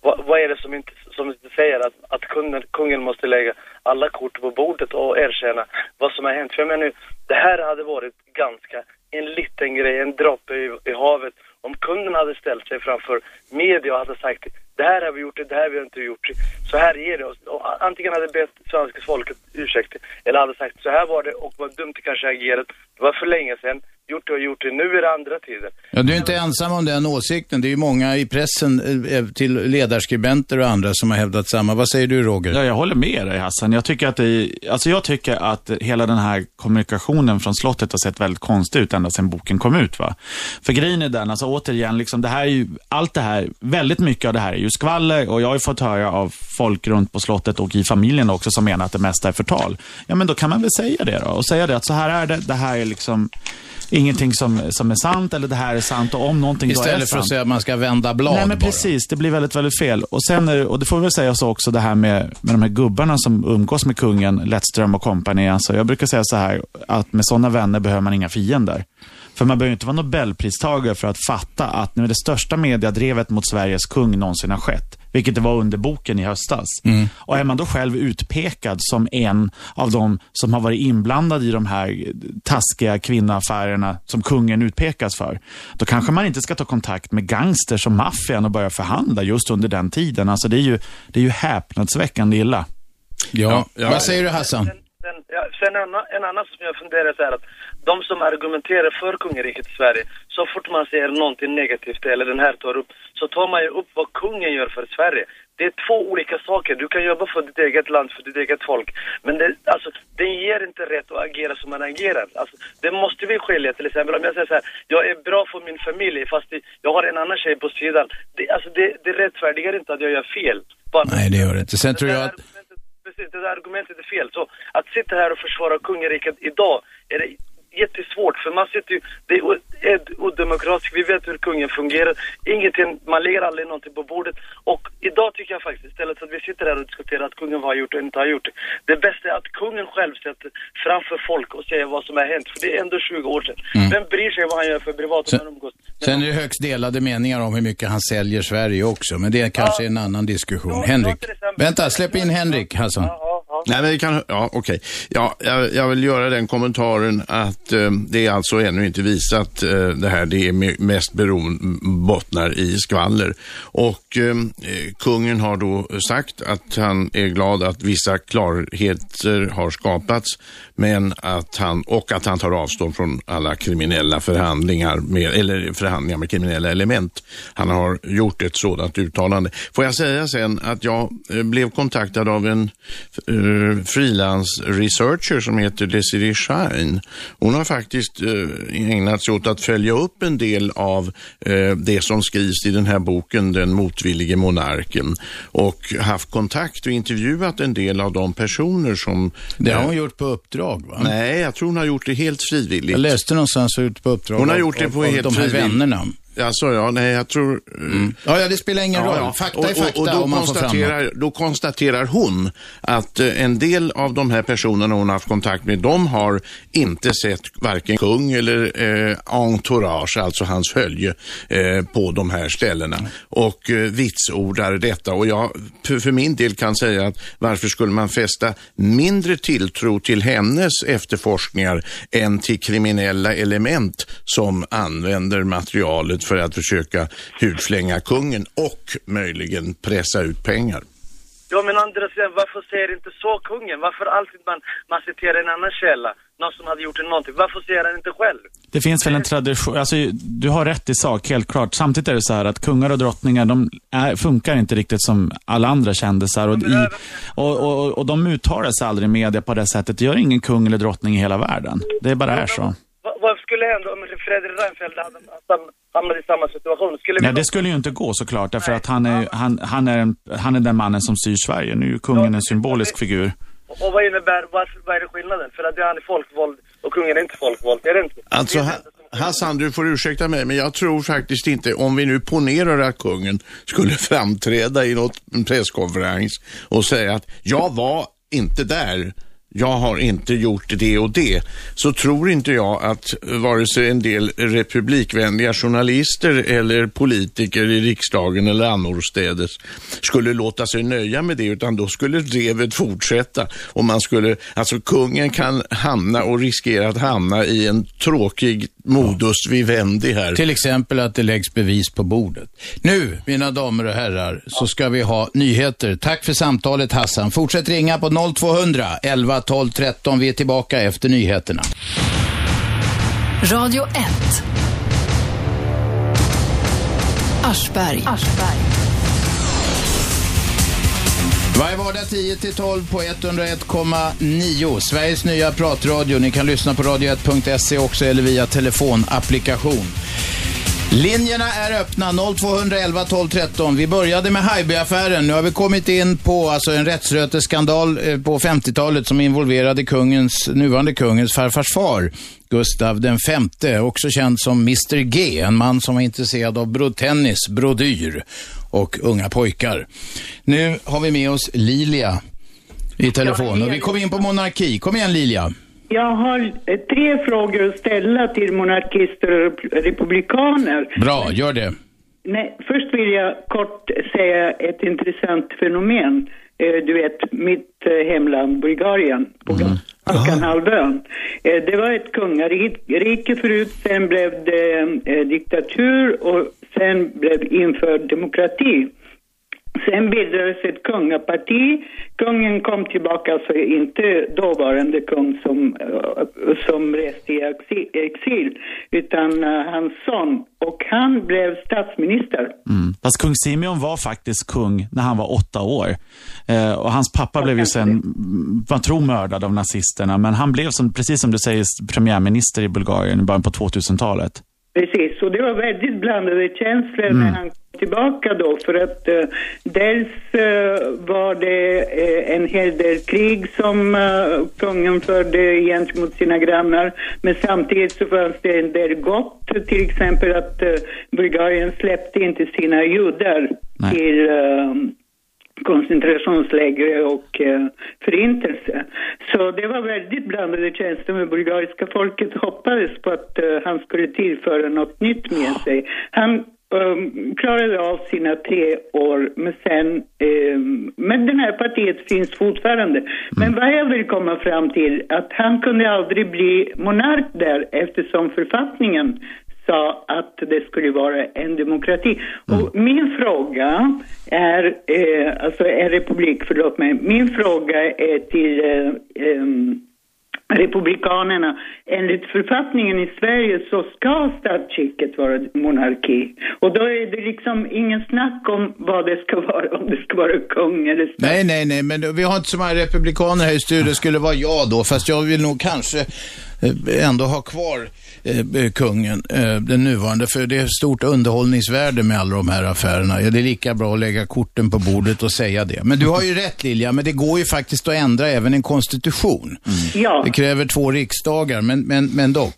vad, vad är det som inte, som inte säger att, att kungen, kungen måste lägga alla kort på bordet och erkänna vad som har hänt? För jag menar, det här hade varit ganska, en liten grej, en droppe i, i havet. Om kunden hade ställt sig framför media och hade sagt det här har vi gjort, det här har vi inte gjort, så här är det. Och, och antingen hade bett svenska folket ursäkt eller hade sagt så här var det och vad dumt det kanske agerat. Det var för länge sedan, gjort det och gjort det, nu är det andra tider. Ja, du är inte ensam om den åsikten. Det är ju många i pressen, eh, till ledarskribenter och andra som har hävdat samma. Vad säger du Roger? Ja, jag håller med dig Hassan. Jag tycker, att det, alltså jag tycker att hela den här kommunikationen från slottet har sett väldigt konstig ut ända sedan boken kom ut. Va? För grejen är den, alltså återigen, liksom, det här är ju, allt det här, väldigt mycket av det här är ju skvaller och jag har ju fått höra av folk runt på slottet och i familjen också som menar att det mesta är förtal. Ja, men då kan man väl säga det då och säga det att så här är det, det här är liksom ingenting som, som är sant eller det här är sant och om någonting då är Istället för sant. att säga att man ska vända blad Nej, men bara. precis. Det blir väldigt, väldigt fel. Och sen är och det får vi väl säga så också, det här med, med de här gubbarna som umgås med kungen, Lettström och kompani. Alltså, jag brukar säga så här, att med sådana vänner behöver man inga fiender. För man behöver inte vara Nobelpristagare för att fatta att nu är det största mediadrevet mot Sveriges kung någonsin har skett. Vilket det var under boken i höstas. Mm. Och är man då själv utpekad som en av de som har varit inblandad i de här taskiga kvinnoaffärerna som kungen utpekas för. Då kanske man inte ska ta kontakt med gangsters och maffian och börja förhandla just under den tiden. Alltså det är ju, det är ju häpnadsväckande illa. Ja, vad säger du Hassan? Sen, ja, sen en, annan- en annan som jag funderar så här att de som argumenterar för kungariket i Sverige, så fort man säger någonting negativt eller den här tar upp, så tar man ju upp vad kungen gör för Sverige. Det är två olika saker. Du kan jobba för ditt eget land, för ditt eget folk. Men det, alltså, det ger inte rätt att agera som man agerar. Alltså, det måste vi skilja. Till exempel om jag säger så här, jag är bra för min familj fast jag har en annan tjej på sidan. Det, alltså, det, det rättfärdigar inte att jag gör fel. Bara, Nej, det gör det inte. Sen tror jag att... Precis, det där argumentet är fel. Så att sitta här och försvara kungariket idag, är det jättesvårt för man sitter ju, det är odemokratiskt, vi vet hur kungen fungerar, ingenting, man lägger aldrig någonting på bordet. Och idag tycker jag faktiskt, istället för att vi sitter här och diskuterar att kungen har gjort och inte har gjort det, det bästa är att kungen själv sätter framför folk och säger vad som har hänt, för det är ändå 20 år sedan. Mm. Vem bryr sig vad han gör för privat Sen- han umgås? Sen är det högst delade meningar om hur mycket han säljer Sverige också, men det är kanske en annan diskussion. Henrik. Vänta, släpp in Henrik Hassan. Nej, men det kan, ja, okej. Ja, jag, jag vill göra den kommentaren att eh, det är alltså ännu inte visat eh, det här. Det är mest beroende, bottnar i skvaller. Och eh, eh, kungen har då sagt att han är glad att vissa klarheter har skapats, men att han, och att han tar avstånd från alla kriminella förhandlingar med, eller förhandlingar med kriminella element. Han har gjort ett sådant uttalande. Får jag säga sen att jag eh, blev kontaktad av en eh, eh, frilans-researcher som heter Desiree Shine. Hon har faktiskt eh, ägnat sig åt att följa upp en del av eh, det som skrivs i den här boken, Den motvillige monarken, och haft kontakt och intervjuat en del av de personer som... Det har eh, hon gjort på uppdrag va? Nej, jag tror hon har gjort det helt frivilligt. Jag läste någonstans ut på uppdrag Hon har av- gjort det av- på av helt de här frivilligt. vännerna. Alltså, ja, nej, jag tror... Mm. Ja, ja, det spelar ingen roll. Fakta är fakta och, och då, om man får fram konstaterar, då konstaterar hon att eh, en del av de här personerna hon har haft kontakt med, de har inte sett varken kung eller eh, entourage, alltså hans följe, eh, på de här ställena. Och eh, vitsordar detta. Och jag för, för min del kan säga att varför skulle man fästa mindre tilltro till hennes efterforskningar än till kriminella element som använder materialet för att försöka hudflänga kungen och möjligen pressa ut pengar. Ja men andra sidan, varför säger inte så kungen? Varför alltid man, man citerar en annan källa? Någon som hade gjort någonting. Varför säger han inte själv? Det finns väl en tradition, alltså du har rätt i sak, helt klart. Samtidigt är det så här att kungar och drottningar, de är, funkar inte riktigt som alla andra kändisar. Och, i, och, och, och de uttalar sig aldrig i media på det sättet. Det gör ingen kung eller drottning i hela världen. Det bara är så. Va, vad skulle hända om Fredrik Reinfeldt hade hamnat i samma situation? Skulle Nej, det skulle ju inte gå såklart, därför att han är, han, han, är han är den mannen som styr Sverige. Nu är ju kungen en symbolisk figur. Och och vad innebär, varför, vad är det skillnaden? För att han är folkvald och kungen är inte folkvald, är det inte? Alltså, Ha- Hassan, du får ursäkta mig, men jag tror faktiskt inte, om vi nu ponerar att kungen skulle framträda i något, en presskonferens och säga att jag var inte där, jag har inte gjort det och det, så tror inte jag att vare sig en del republikvänliga journalister eller politiker i riksdagen eller annorstädes skulle låta sig nöja med det, utan då skulle drevet fortsätta och man skulle, alltså kungen kan hamna och riskera att hamna i en tråkig modus vivendi här. Till exempel att det läggs bevis på bordet. Nu, mina damer och herrar, så ska vi ha nyheter. Tack för samtalet Hassan. Fortsätt ringa på 0200 11 12 13. Vi är tillbaka efter nyheterna. Radio 1. Aschberg. Varje vardag 10-12 på 101,9. Sveriges nya pratradio. Ni kan lyssna på radio1.se också eller via telefonapplikation. Linjerna är öppna 0211 12 13. Vi började med Haijby-affären. Nu har vi kommit in på alltså en rättsröteskandal eh, på 50-talet som involverade kungens, nuvarande kungens farfars far, Gustav den femte, också känd som Mr G, en man som var intresserad av brodtennis, brodyr och unga pojkar. Nu har vi med oss Lilia i telefon och vi kommer in på monarki. Kom igen Lilia. Jag har eh, tre frågor att ställa till monarkister och rep- republikaner. Bra, gör det. Nej, först vill jag kort säga ett intressant fenomen. Eh, Du vet, mitt eh, hemland Bulgarien, på Balkanhalvön. Eh, Det var ett kungarike förut, sen blev det diktatur och sen blev införd demokrati. Sen bildades ett kungaparti. Kungen kom tillbaka, alltså inte dåvarande kung som, eh, som reste i exil, utan eh, hans son. Och han blev statsminister. Mm. Fast kung Simeon var faktiskt kung när han var åtta år. Eh, och hans pappa blev ju sen, man tror mördad av nazisterna, men han blev, som, precis som du säger, premiärminister i Bulgarien i början på 2000-talet. Precis, och det var väldigt blandade känslor när han kom tillbaka då för att eh, dels eh, var det eh, en hel del krig som eh, kungen förde gentemot sina grannar men samtidigt så fanns det en del gott, till exempel att eh, Bulgarien släppte inte sina judar till eh, koncentrationsläger och eh, förintelse. Så det var väldigt blandade känslor med bulgariska folket hoppades på att eh, han skulle tillföra något nytt med sig. Han um, klarade av sina tre år, men sen, um, men det här partiet finns fortfarande. Men vad jag vill komma fram till, att han kunde aldrig bli monark där eftersom författningen sa att det skulle vara en demokrati. Och min fråga är, eh, alltså en republik, förlåt mig, min fråga är till eh, em, Republikanerna. Enligt författningen i Sverige så ska statsskicket vara monarki. Och då är det liksom ingen snack om vad det ska vara, om det ska vara kung eller stat. Nej, nej, nej, men vi har inte så många republikaner här i studion. Det skulle vara jag då, fast jag vill nog kanske eh, ändå ha kvar eh, kungen, eh, den nuvarande, för det är stort underhållningsvärde med alla de här affärerna. Ja, det är lika bra att lägga korten på bordet och säga det. Men du har ju rätt Lilja, men det går ju faktiskt att ändra även en konstitution. Ja. Det kräver två riksdagar, men, men, men dock.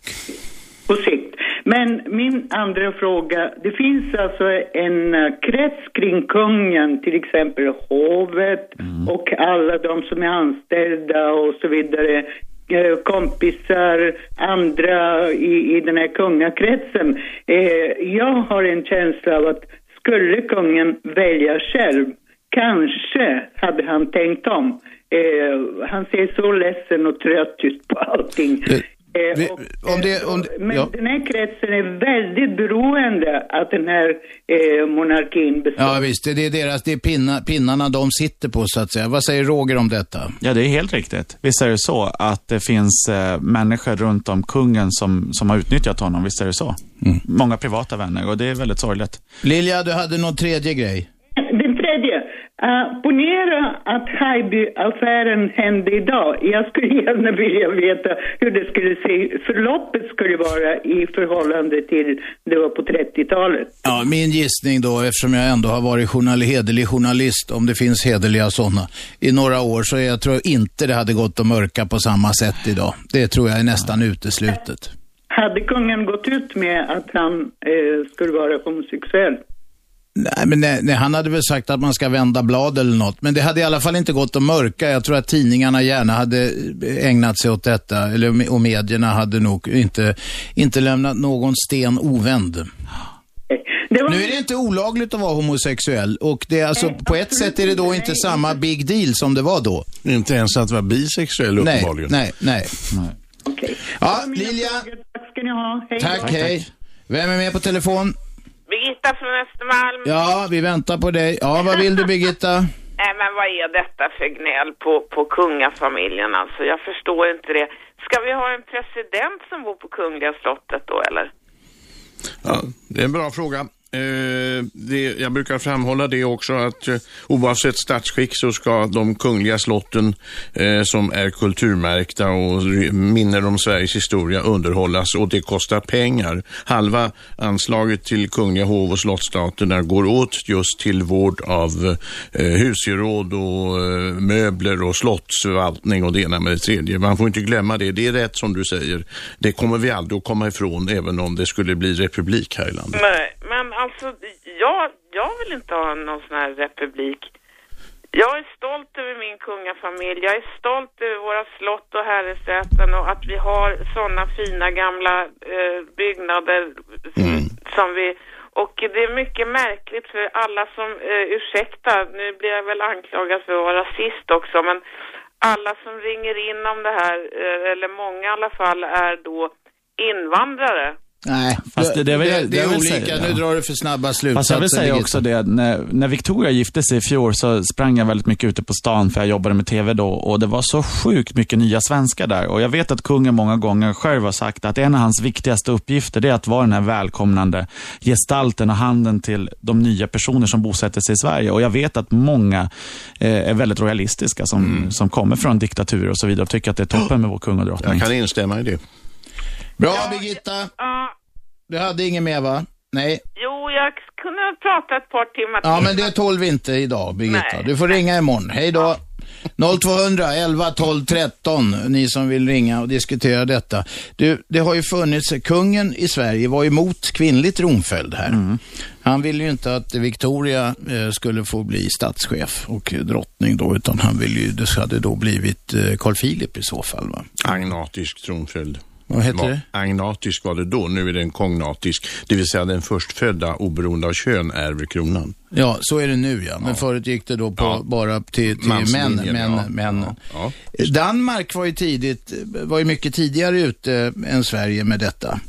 på sikt. Men min andra fråga, det finns alltså en eh, krets kring kungen, till exempel hovet och alla de som är anställda och så vidare, eh, Eh, kompisar, andra i, i den här kungakretsen. Eh, jag har en känsla av att skulle kungen välja själv, kanske hade han tänkt om. Eh, han ser så ledsen och trött ut på allting. Eh, Eh, och, om det, om det, men ja. den här kretsen är väldigt beroende att den här eh, monarkin består. Ja visst, det är deras, det är pinna, pinnarna de sitter på så att säga. Vad säger Roger om detta? Ja, det är helt riktigt. Visst är det så att det finns eh, människor runt om kungen som, som har utnyttjat honom. Visst är det så. Många privata vänner och det är väldigt sorgligt. Lilja, du hade någon tredje grej? Uh, ponera att Haijby-affären hände idag. Jag skulle gärna vilja veta hur det skulle se, förloppet skulle vara i förhållande till det var på 30-talet. Ja, min gissning då, eftersom jag ändå har varit journal, hederlig journalist, om det finns hederliga sådana, i några år, så jag tror inte det hade gått att mörka på samma sätt idag. Det tror jag är nästan uteslutet. Hade kungen gått ut med att han eh, skulle vara homosexuell? Nej, men nej, nej, han hade väl sagt att man ska vända blad eller något. Men det hade i alla fall inte gått att mörka. Jag tror att tidningarna gärna hade ägnat sig åt detta. Eller, och medierna hade nog inte, inte lämnat någon sten ovänd. Nu är det inte olagligt att vara homosexuell och det är alltså, på ett sätt är det då inte samma big deal som det var då. Inte ens att vara bisexuell Nej, uppenbarligen. nej, nej. Ja, Lilja. Tack ska ni ha. Hej Tack, hej. Vem är med på telefon? Birgitta från Östermalm. Ja, vi väntar på dig. Ja, vad vill du Birgitta? Nej men vad är detta för gnäll på, på kungafamiljen alltså? Jag förstår inte det. Ska vi ha en president som bor på Kungliga slottet då eller? Ja, det är en bra fråga. Eh, det, jag brukar framhålla det också att eh, oavsett statsskick så ska de kungliga slotten eh, som är kulturmärkta och minner om Sveriges historia underhållas och det kostar pengar. Halva anslaget till kungliga hov och slottsstaterna går åt just till vård av eh, husgeråd och eh, möbler och slottsförvaltning och det ena med det tredje. Man får inte glömma det. Det är rätt som du säger. Det kommer vi aldrig att komma ifrån även om det skulle bli republik här i landet. Nej, men alltså jag, jag vill inte ha någon sån här republik. Jag är stolt över min kungafamilj. Jag är stolt över våra slott och herresäten och att vi har sådana fina gamla eh, byggnader som vi... Och det är mycket märkligt för alla som, eh, ursäkta, nu blir jag väl anklagad för att vara rasist också, men alla som ringer in om det här, eh, eller många i alla fall, är då invandrare. Nej, Fast det- det är väl- det, det är olika. säga- Nu drar du för snabba slutsatser. Fast jag vill säga också det, när, när Victoria gifte sig i fjol så sprang jag väldigt mycket ute på stan för jag jobbade med TV då och det var så sjukt mycket nya svenskar där. Och jag vet att kungen många gånger själv har sagt att en av hans viktigaste uppgifter är att vara den här välkomnande gestalten och handen till de nya personer som bosätter sig i Sverige. Och jag vet att många eh, är väldigt royalistiska som, som kommer från diktaturer och så vidare och tycker att det är toppen med vår kung och drottning. Jag kan instämma i det. Bra Birgitta. Ja, Du hade inget mer va? Nej. jo, jag kunde prata ett par timmar Ja, men det tål vi inte idag, Birgitta. Nej. Du får ringa imorgon. Hej då. 0200 11 12 13, ni som vill ringa och diskutera detta. Du, det har ju funnits, kungen i Sverige var emot kvinnlig tronföljd här. Han ville ju inte att Victoria eh, skulle få bli statschef och drottning då, utan han ville ju, det hade då blivit eh, Carl Philip i så fall va? Agnatisk tronföljd. Vad heter det? Agnatisk var det då, nu är den kognatisk. Det vill säga den förstfödda oberoende av kön ärver kronan. Ja, så är det nu ja. Men förut gick det då på, bara till, till män. Män, ja. män. Ja, Danmark var ju tidigt, var ju mycket tidigare ute än Sverige med detta.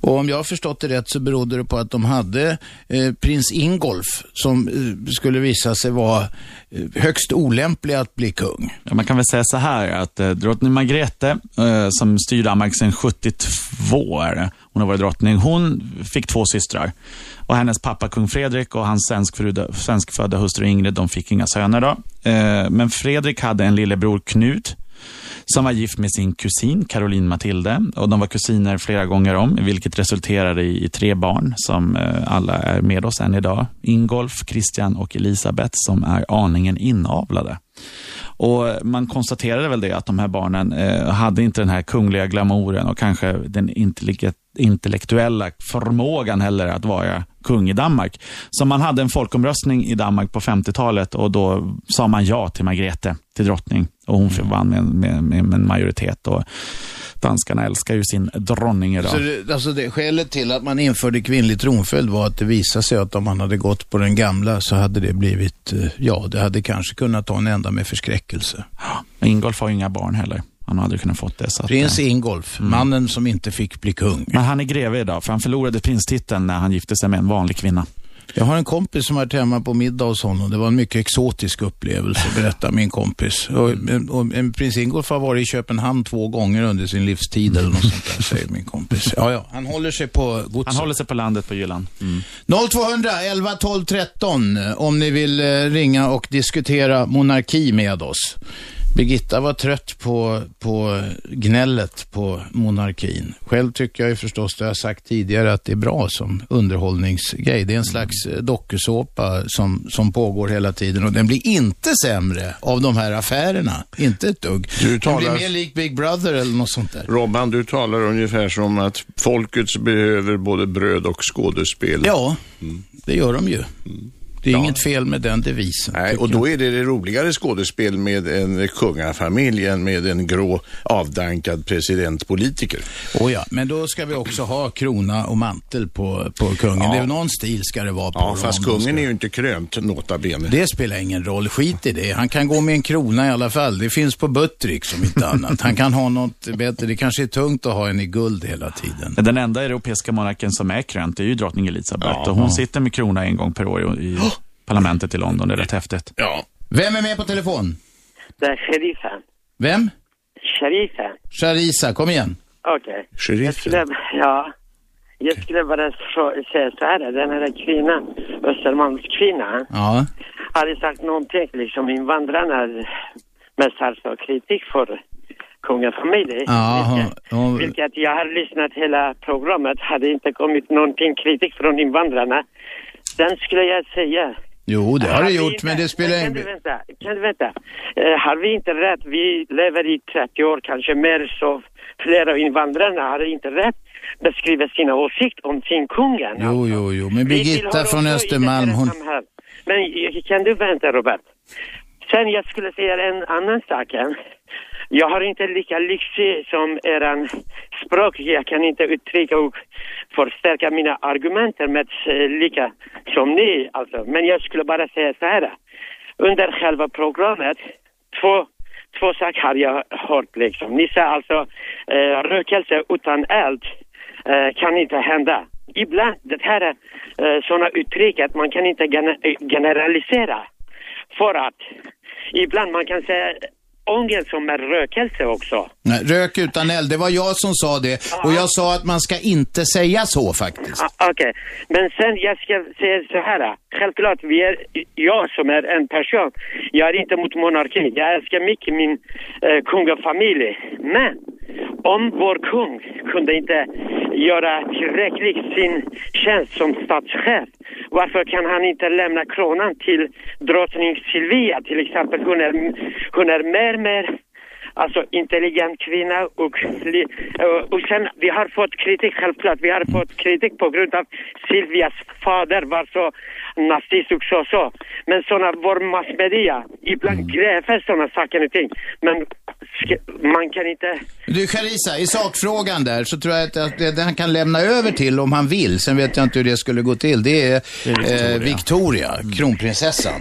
Och om jag har förstått det rätt så berodde det på att de hade eh, prins Ingolf som eh, skulle visa sig vara eh, högst olämplig att bli kung. Ja, man kan väl säga så här att eh, drottning Margrethe, eh, som styr Danmark sedan 72, är det hon har varit drottning, hon fick två systrar. Och hennes pappa kung Fredrik och hans svenskfödda, svenskfödda hustru Ingrid, de fick inga söner då. Eh, men Fredrik hade en lillebror Knut, som var gift med sin kusin Caroline Matilde. Och de var kusiner flera gånger om, vilket resulterade i, i tre barn som eh, alla är med oss än idag. Ingolf, Christian och Elisabeth som är aningen inavlade. Och man konstaterade väl det att de här barnen eh, hade inte den här kungliga glamouren och kanske den intelligent intellektuella förmågan heller att vara kung i Danmark. Så man hade en folkomröstning i Danmark på 50-talet och då sa man ja till Margrethe, till drottning. Och hon vann med, med, med, en majoritet. Och danskarna älskar ju sin dronning idag. Så det, alltså det, skälet till att man införde kvinnlig tronföljd var att det visade sig att om man hade gått på den gamla så hade det blivit, eh, ja, det hade kanske kunnat ta en ända med förskräckelse. Men Ingolf har ju inga barn heller. Han har aldrig kunnat fått det. Att, Prins eh, Ingolf, mannen som inte fick bli kung. Men han är greve idag, för han förlorade prinstiteln när han gifte sig med en vanlig kvinna. Jag har en kompis som varit hemma på middag hos honom. Det var en mycket exotisk upplevelse, berättar min kompis. Och, och, en prins Ingolf har varit i Köpenhamn två gånger under sin livstid eller något sånt där, säger min kompis. Ja, ja, han håller sig på godset. Han håller sig på landet på Jylland. Mm. 0200 11 12 13 om ni vill eh, ringa och diskutera monarki med oss. Birgitta var trött på, på gnället på monarkin. Själv tycker jag ju förstås, det har jag sagt tidigare, att det är bra som underhållningsgrej. Det är en slags eh, dokusåpa som, som pågår hela tiden och den blir inte sämre av de här affärerna. Inte ett dugg. Du Den talar- blir mer lik Big Brother eller något sånt där. Robban, du talar ungefär som att folket behöver både bröd och skådespel. Ja, det gör de ju. Det är inget fel med den devisen. Nej, och då är det det roligare skådespel med en kungafamilj än med en grå avdankad presidentpolitiker. Oh ja, men då ska vi också ha krona och mantel på, på kungen. Ja. Det är någon stil ska det vara på Ja, fast kungen ska- är ju inte krönt, nota bene. Det spelar ingen roll, skit i det. Han kan gå med en krona i alla fall. Det finns på Buttrick som inte annat. Han kan ha något bättre. Det kanske är tungt att ha en i guld hela tiden. Den enda europeiska monarken som är krönt är ju drottning Elizabeth. Ja. och hon sitter med krona en gång per år i parlamentet i London. Det är rätt häftigt. Ja. Vem är med på telefon? Det är sheriffen. Vem? Sheriffen. Sharisa, kom igen. Okej. Jag skulle, ja. Jag skulle bara säga så här. Den här kvinnan, Östermalmskvinnan, Ja. hade sagt någonting liksom invandrarna mest alltså kritik för kungafamiljen. Ja, hon, hon, Vilket jag har lyssnat hela programmet, hade inte kommit någonting kritik från invandrarna. Sen skulle jag säga jo, det har det gjort, inte- men det spelar Kan du ingen... vänta? Kan du vänta? Eh, har vi inte rätt? Vi lever i 30 år, kanske mer, så flera av invandrarna har inte rätt beskriva sina åsikter om sin kungen. Jo, jo, jo. Men Birgitta från Östermalm, hon... Men eh, kan du vänta, Robert? Sen jag skulle säga en annan sak. än. Jag har inte lika lyxig som eran språk. Jag kan inte uttrycka och förstärka mina argument med eh, lika som ni. Alltså. Men jag skulle bara säga så här. Under själva programmet, två, två saker har jag hört liksom. Ni sa alltså eh, rökelse utan eld eh, kan inte hända. Ibland, det här är eh, sådana uttryck att man kan inte eh, generalisera. För att ibland man kan säga ångest som är rökelse också. Nej, rök utan eld, det var jag som sa det. Och jag sa att man ska inte säga så faktiskt. Okej, men sen jag ska säga så här. Självklart, vi är, jag som är en person, jag är inte mot monarki. Jag älskar mycket min eh, kungafamilj. Men om vår kung kunde inte göra tillräckligt sin tjänst som statschef varför kan han inte lämna kronan till drottning Silvia till exempel? Hon är, hon är mer, mer alltså intelligent kvinna och, li- och- sen vi har fått kritik självklart, vi har fått kritik på grund av Silvias fader var så nazist och så så. Men sådana, vår massmedia, ibland gräver sådana saker och ting. Men man kan inte Du Charisa, i sakfrågan där så tror jag att, att det han kan lämna över till om han vill, sen vet jag inte hur det skulle gå till, det är, eh, Victoria, kronprinsessan.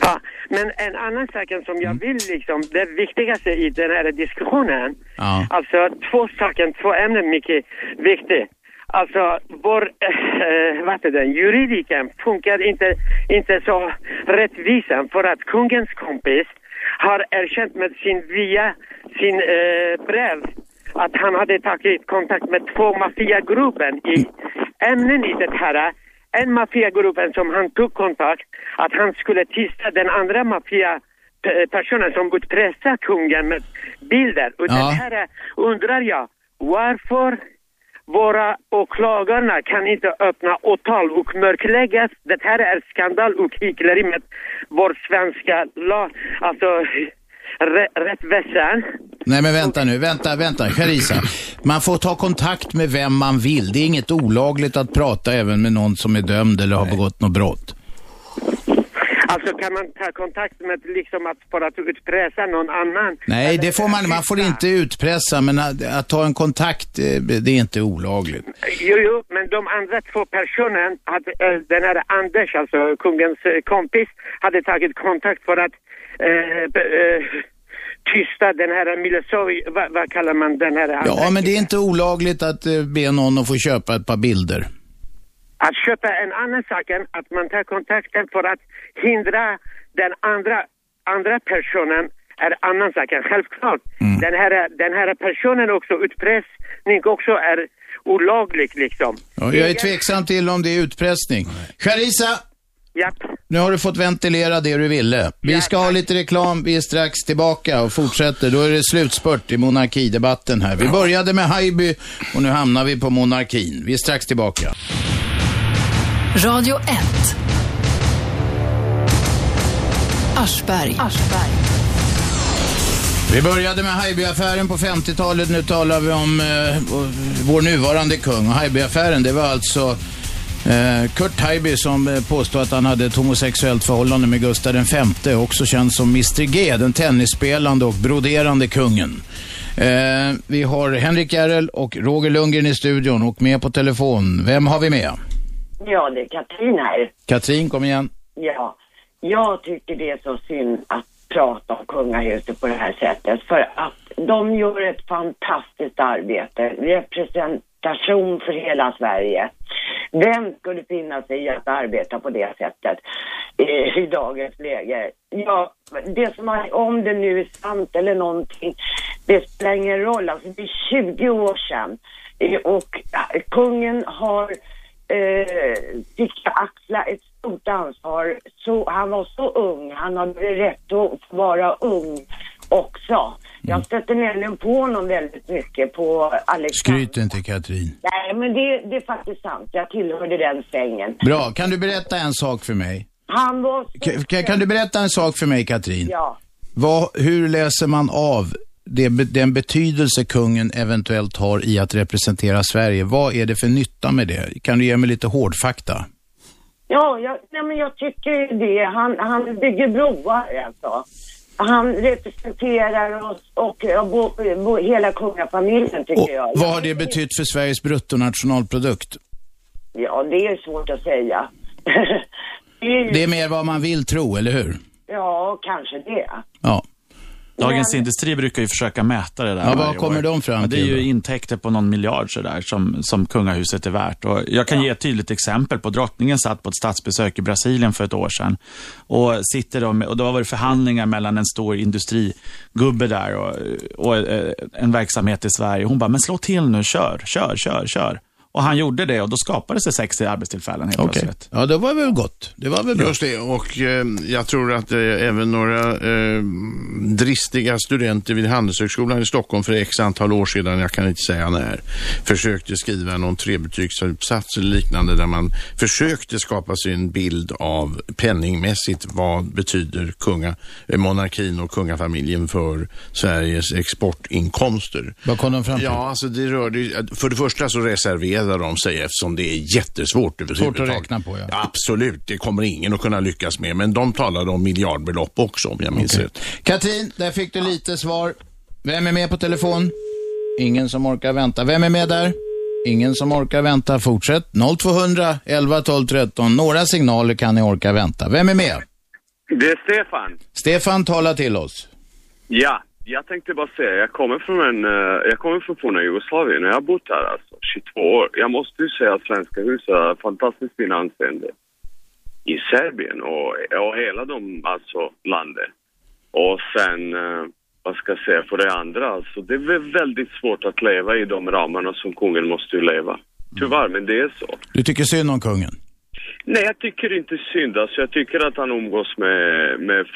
Ja, men en annan sak som jag vill liksom, det viktigaste i den här diskussionen, Ja. alltså två saker, två ämnen mycket viktigt. Alltså vår, äh, vad heter den, juridiken funkar inte, inte så rättvisan för att kungens kompis har erkänt med sin via sin eh, brev att han hade tagit kontakt med två maffiagrupper i ämnen i det här en maffiagruppen som han tog kontakt att han skulle tysta den andra maffiapersonen som utpressade kungen med bilder. Och Ja. det här undrar jag, varför våra åklagarna kan inte öppna åtal och mörklägga. Det här är skandal och hyckleri med vår svenska lag, alltså rä- rättsväsen. Nej men vänta nu, vänta, vänta, Charisa. Man får ta kontakt med vem man vill. Det är inget olagligt att prata även med någon som är dömd eller har begått något brott. Alltså kan man ta kontakt med liksom att för att utpressa någon annan? Nej, det får man, man får inte utpressa, men att, att ta en kontakt, eh, det är inte olagligt. Jo, jo, men de andra två personerna, hade, eh, den här Anders, alltså kungens eh, kompis, hade tagit kontakt för att tysta den här Milosevic, vad, vad kallar man den här? Ja, men det är inte olagligt att eh, be någon att få köpa ett par bilder. Att köpa en annan sak än att man tar kontakten för att hindra den andra, andra personen är annan sak. Självklart. Den, här, den här personen också, utpressning också är olaglig liksom. Ja, jag är tveksam till om det är utpressning. Charisa! Japp. Nu har du fått ventilera det du ville. Vi ska ha lite reklam, vi är strax tillbaka och fortsätter. Då är det slutspurt i monarkidebatten här. Vi började med Haijby och nu hamnar vi på monarkin. Vi är strax tillbaka. Radio 1. Aschberg. Vi började med Haijby-affären på 50-talet. Nu talar vi om eh, vår nuvarande kung. Och Haijby-affären, det var alltså Kurt Haijby som eh, påstod att han hade ett homosexuellt förhållande med Gustav V, också känd som Mr G, den tennisspelande och broderande kungen. Eh, vi har Henrik Järrel och Roger Lundgren i studion och med på telefon. Vem har vi med? Ja, det är Katrin här. Katrin, kom igen. Ja, jag tycker det är så synd att prata om kungahuset på det här sättet. För att de gör ett fantastiskt arbete station för hela Sverige. Vem skulle finna sig i att arbeta på det sättet i, i dagens läge? Ja, det som har, om det nu är sant eller någonting, det spelar ingen roll. Alltså det är 20 år sedan. Eh, Och eh, kungen har eh, fick axla ett stort ansvar. Så, han var så ung, han hade rätt att vara ung också. Jag stötte nämligen på honom väldigt mycket på Alexander. Skryt inte Katrin. Nej, men det, det är faktiskt sant. Jag tillhörde den svängen. Bra, kan du berätta en sak för mig? Han var kan, kan du berätta en sak för mig Katrin? Ja. Vad, hur läser man av det, den betydelse kungen eventuellt har i att representera Sverige? Vad är det för nytta med det? Kan du ge mig lite hårdfakta? Ja, jag, nej, men jag tycker det. Han, han bygger broar alltså. Han representerar oss och, och bo, hela kungafamiljen tycker jag. Vad har det betytt för Sveriges bruttonationalprodukt? Ja, det är svårt att säga. det är Det är mer vad man vill tro, eller hur? Ja, kanske det. Ja. Dagens Industri brukar ju försöka mäta det där Ja, vad kommer år. de fram ja, Det är till ju då? intäkter på någon miljard sådär som, som kungahuset är värt. Och jag kan ge ett tydligt exempel på drottningen satt på ett statsbesök i Brasilien för ett år sedan. Och, sitter de, och då var det förhandlingar mellan en stor industrigubbe där och, och eh, en verksamhet i Sverige. Hon bara, men slå till nu, kör, kör, kör, kör. Och han gjorde det och då skapades det 60 arbetstillfällen helt Okej. plötsligt. Ja, det var väl gott. Det var väl bra. Just det, och eh, jag tror att eh, även några eh, dristiga studenter vid Handelshögskolan i Stockholm för x antal år sedan, jag kan inte säga när, försökte skriva någon trebetygsuppsats eller liknande där man försökte skapa sig en bild av penningmässigt vad betyder kunga, eh, monarkin och kungafamiljen för Sveriges exportinkomster. Vad kom de fram till? Ja, alltså det rörde För det första så reserverar de sig eftersom det är jättesvårt överhuvudtaget. Svårt att räkna på, ja. Absolut, det kommer ingen att kunna lyckas med. Men de talade om miljardbelopp också om jag minns Okej. rätt. Katrin, där fick du lite svar. Vem är med på telefon? Ingen som orkar vänta. Vem är med där? Ingen som orkar vänta. Fortsätt. 0200 11 12 13. Några signaler kan ni orka vänta. Vem är med? Det är Stefan. Stefan, tala till oss. Ja, jag tänkte bara säga, jag kommer från en, eh, jag kommer från forna Jugoslavien och jag har bott här alltså 22 år. Jag måste ju säga att Svenska hus har fantastiskt fina anseende i Serbien och, och hela de, alltså landet. Och sen, eh, vad ska jag säga för det andra, alltså det är väldigt svårt att leva i de ramarna som kungen måste ju leva. Tyvärr, men det är så. Du tycker synd om kungen? Nej, jag tycker inte synd. Alltså, jag tycker att han umgås med, med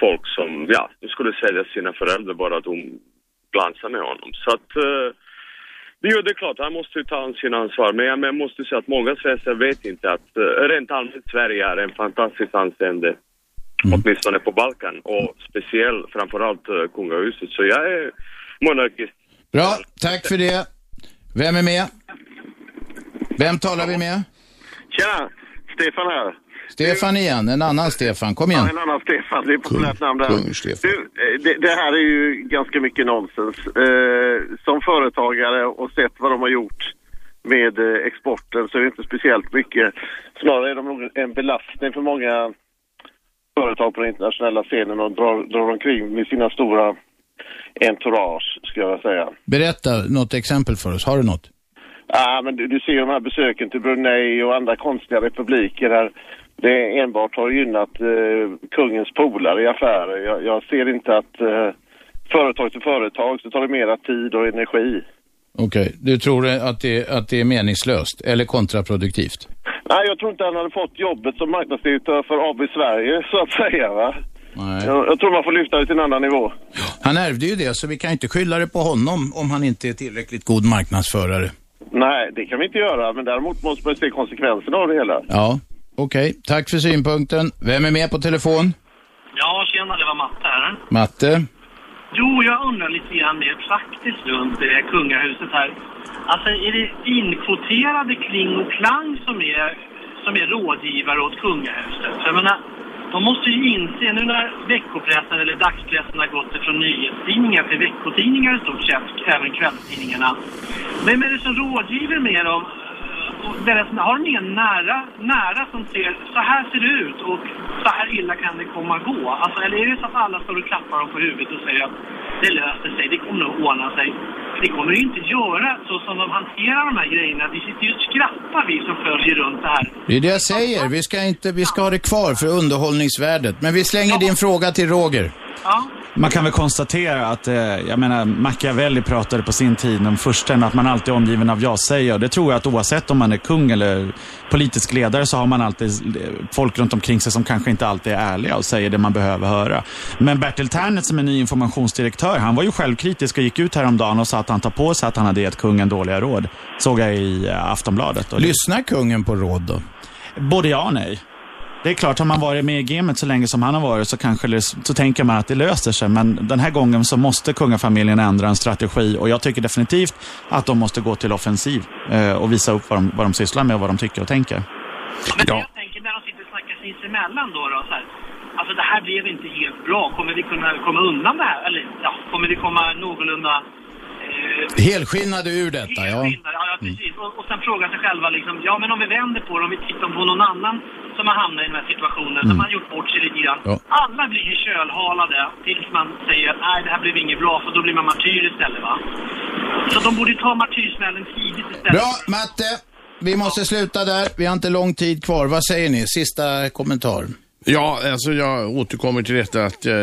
folk som, ja, skulle sälja sina föräldrar bara att de glansar med honom. Så att, eh, jo, det är klart, han måste ju ta sin ansvar. Men jag, men jag måste säga att många svenskar vet inte att eh, rent allmänt Sverige är en fantastisk anseende. Åtminstone på Balkan och speciellt framförallt uh, kungahuset. Så jag är monarkist. Bra, tack för det. Vem är med? Vem talar vi med? Tjena! Stefan här. Stefan igen, en annan Stefan. Kom Ja, igen. en annan Stefan. Det är populärt namn där. Kung-Stefan. Du, eh, det, det här är ju ganska mycket nonsens. Eh, som företagare och sett vad de har gjort med eh, exporten så är det inte speciellt mycket. Snarare är de nog en belastning för många företag på den internationella scenen och drar, drar omkring med sina stora entourage, skulle jag säga. Berätta något exempel för oss. Har du något? Ja, men du, du ser de här besöken till Brunei och andra konstiga republiker där det enbart har gynnat eh, kungens polare i affärer. Jag, jag ser inte att eh, företag till företag så tar det mera tid och energi. Okej, du tror att det, att det är meningslöst eller kontraproduktivt? Nej, jag tror inte han hade fått jobbet som marknadsdirektör för AB Sverige, så att säga. Va? Nej. Jag, jag tror man får lyfta det till en annan nivå. Han ärvde ju det, så vi kan inte skylla det på honom om han inte är tillräckligt god marknadsförare. Nej, det kan vi inte göra, men däremot måste man se konsekvenserna av det hela. Ja, okej. Tack för synpunkten. Vem är med på telefon? Ja, tjena, det var Matte här. Matte? Jo, jag undrar lite grann mer praktiskt runt det kungahuset här. Alltså, är det inkvoterade kling och klang som är, som är rådgivare åt kungahuset? För jag menar, Alltså, de måste ju inse nu när veckopressen eller dagspressen har gått ifrån nyhetstidningar till veckotidningar i stort sett, även kvällstidningarna. Vem är det som rådgiver med dem? Eh, deras, har de ingen nära, nära som ser så här ser det ut och så här illa kan det komma gå? Alltså, eller är det så att alla står och klappar dem på huvudet och säger att det löser sig, det kommer nog ordna sig. Det kommer ju inte göra så som de hanterar de här grejerna. Vi sitter ju och skrattar vi som följer runt det här. Det är det jag säger. Vi ska, inte, vi ska ha det kvar för underhållningsvärdet. Men vi slänger din fråga till Roger. Ja. Man kan väl konstatera att, eh, jag menar, Machiavelli pratade på sin tid om fursten att man alltid är omgiven av ja-sägare. Det tror jag att oavsett om man är kung eller politisk ledare så har man alltid eh, folk runt omkring sig som kanske inte alltid är ärliga och säger det man behöver höra. Men Bertil Ternet som är ny informationsdirektör, han var ju självkritisk och gick ut häromdagen och sa att han tar på sig att han hade gett kungen dåliga råd. Såg jag i eh, Aftonbladet. Och det- Lyssnar kungen på råd då? Både ja och nej. Det är klart, har man varit med i gamet så länge som han har varit så kanske det, så tänker man att det löser sig. Men den här gången så måste kungafamiljen ändra en strategi och jag tycker definitivt att de måste gå till offensiv eh, och visa upp vad de, vad de sysslar med och vad de tycker och tänker. Men det jag tänker när de sitter och snackar sinsemellan då, då så här. Alltså det här blev inte helt bra. Kommer vi kunna komma undan det här? Eller ja, kommer vi komma någorlunda... Helskinnade ur detta, ja. Ja, ja precis. Och, och sen fråga sig själva liksom, ja men om vi vänder på det, om vi tittar på någon annan som har hamnat i den här situationen, som har gjort bort sig lite grann. Ja. Alla blir ju kölhalade tills man säger att nej, det här blev inget bra, för då blir man martyr istället va. Så de borde ta martyrsmällen tidigt istället. Bra, Matte. Vi måste sluta där. Vi har inte lång tid kvar. Vad säger ni? Sista kommentar. Ja, alltså jag återkommer till detta att eh,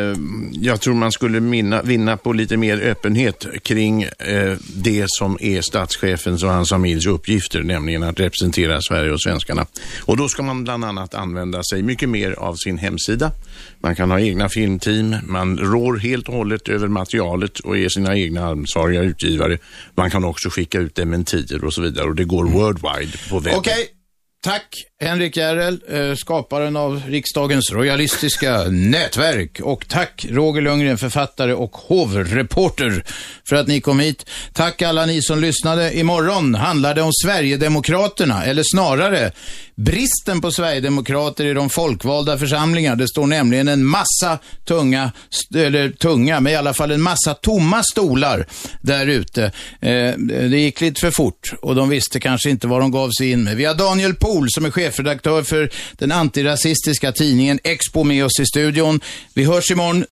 jag tror man skulle minna, vinna på lite mer öppenhet kring eh, det som är statschefens och hans familjs uppgifter, nämligen att representera Sverige och svenskarna. Och då ska man bland annat använda sig mycket mer av sin hemsida. Man kan ha egna filmteam, man rår helt och hållet över materialet och är sina egna ansvariga utgivare. Man kan också skicka ut dementier och så vidare och det går worldwide på webben. Okay tack Henrik Järrel, eh, skaparen av riksdagens royalistiska nätverk. Och tack Roger Lundgren, författare och hovreporter för att ni kom hit. Tack alla ni som lyssnade. Imorgon handlar det om Sverigedemokraterna, eller snarare bristen på Sverigedemokrater i de folkvalda församlingarna. Det står nämligen en massa tunga, eller tunga, men i alla fall en massa tomma stolar där ute. Eh, det gick lite för fort och de visste kanske inte vad de gav sig in med. Vi har Daniel Pohl som är chefredaktör för den antirasistiska tidningen Expo med oss i studion. Vi hörs imorgon.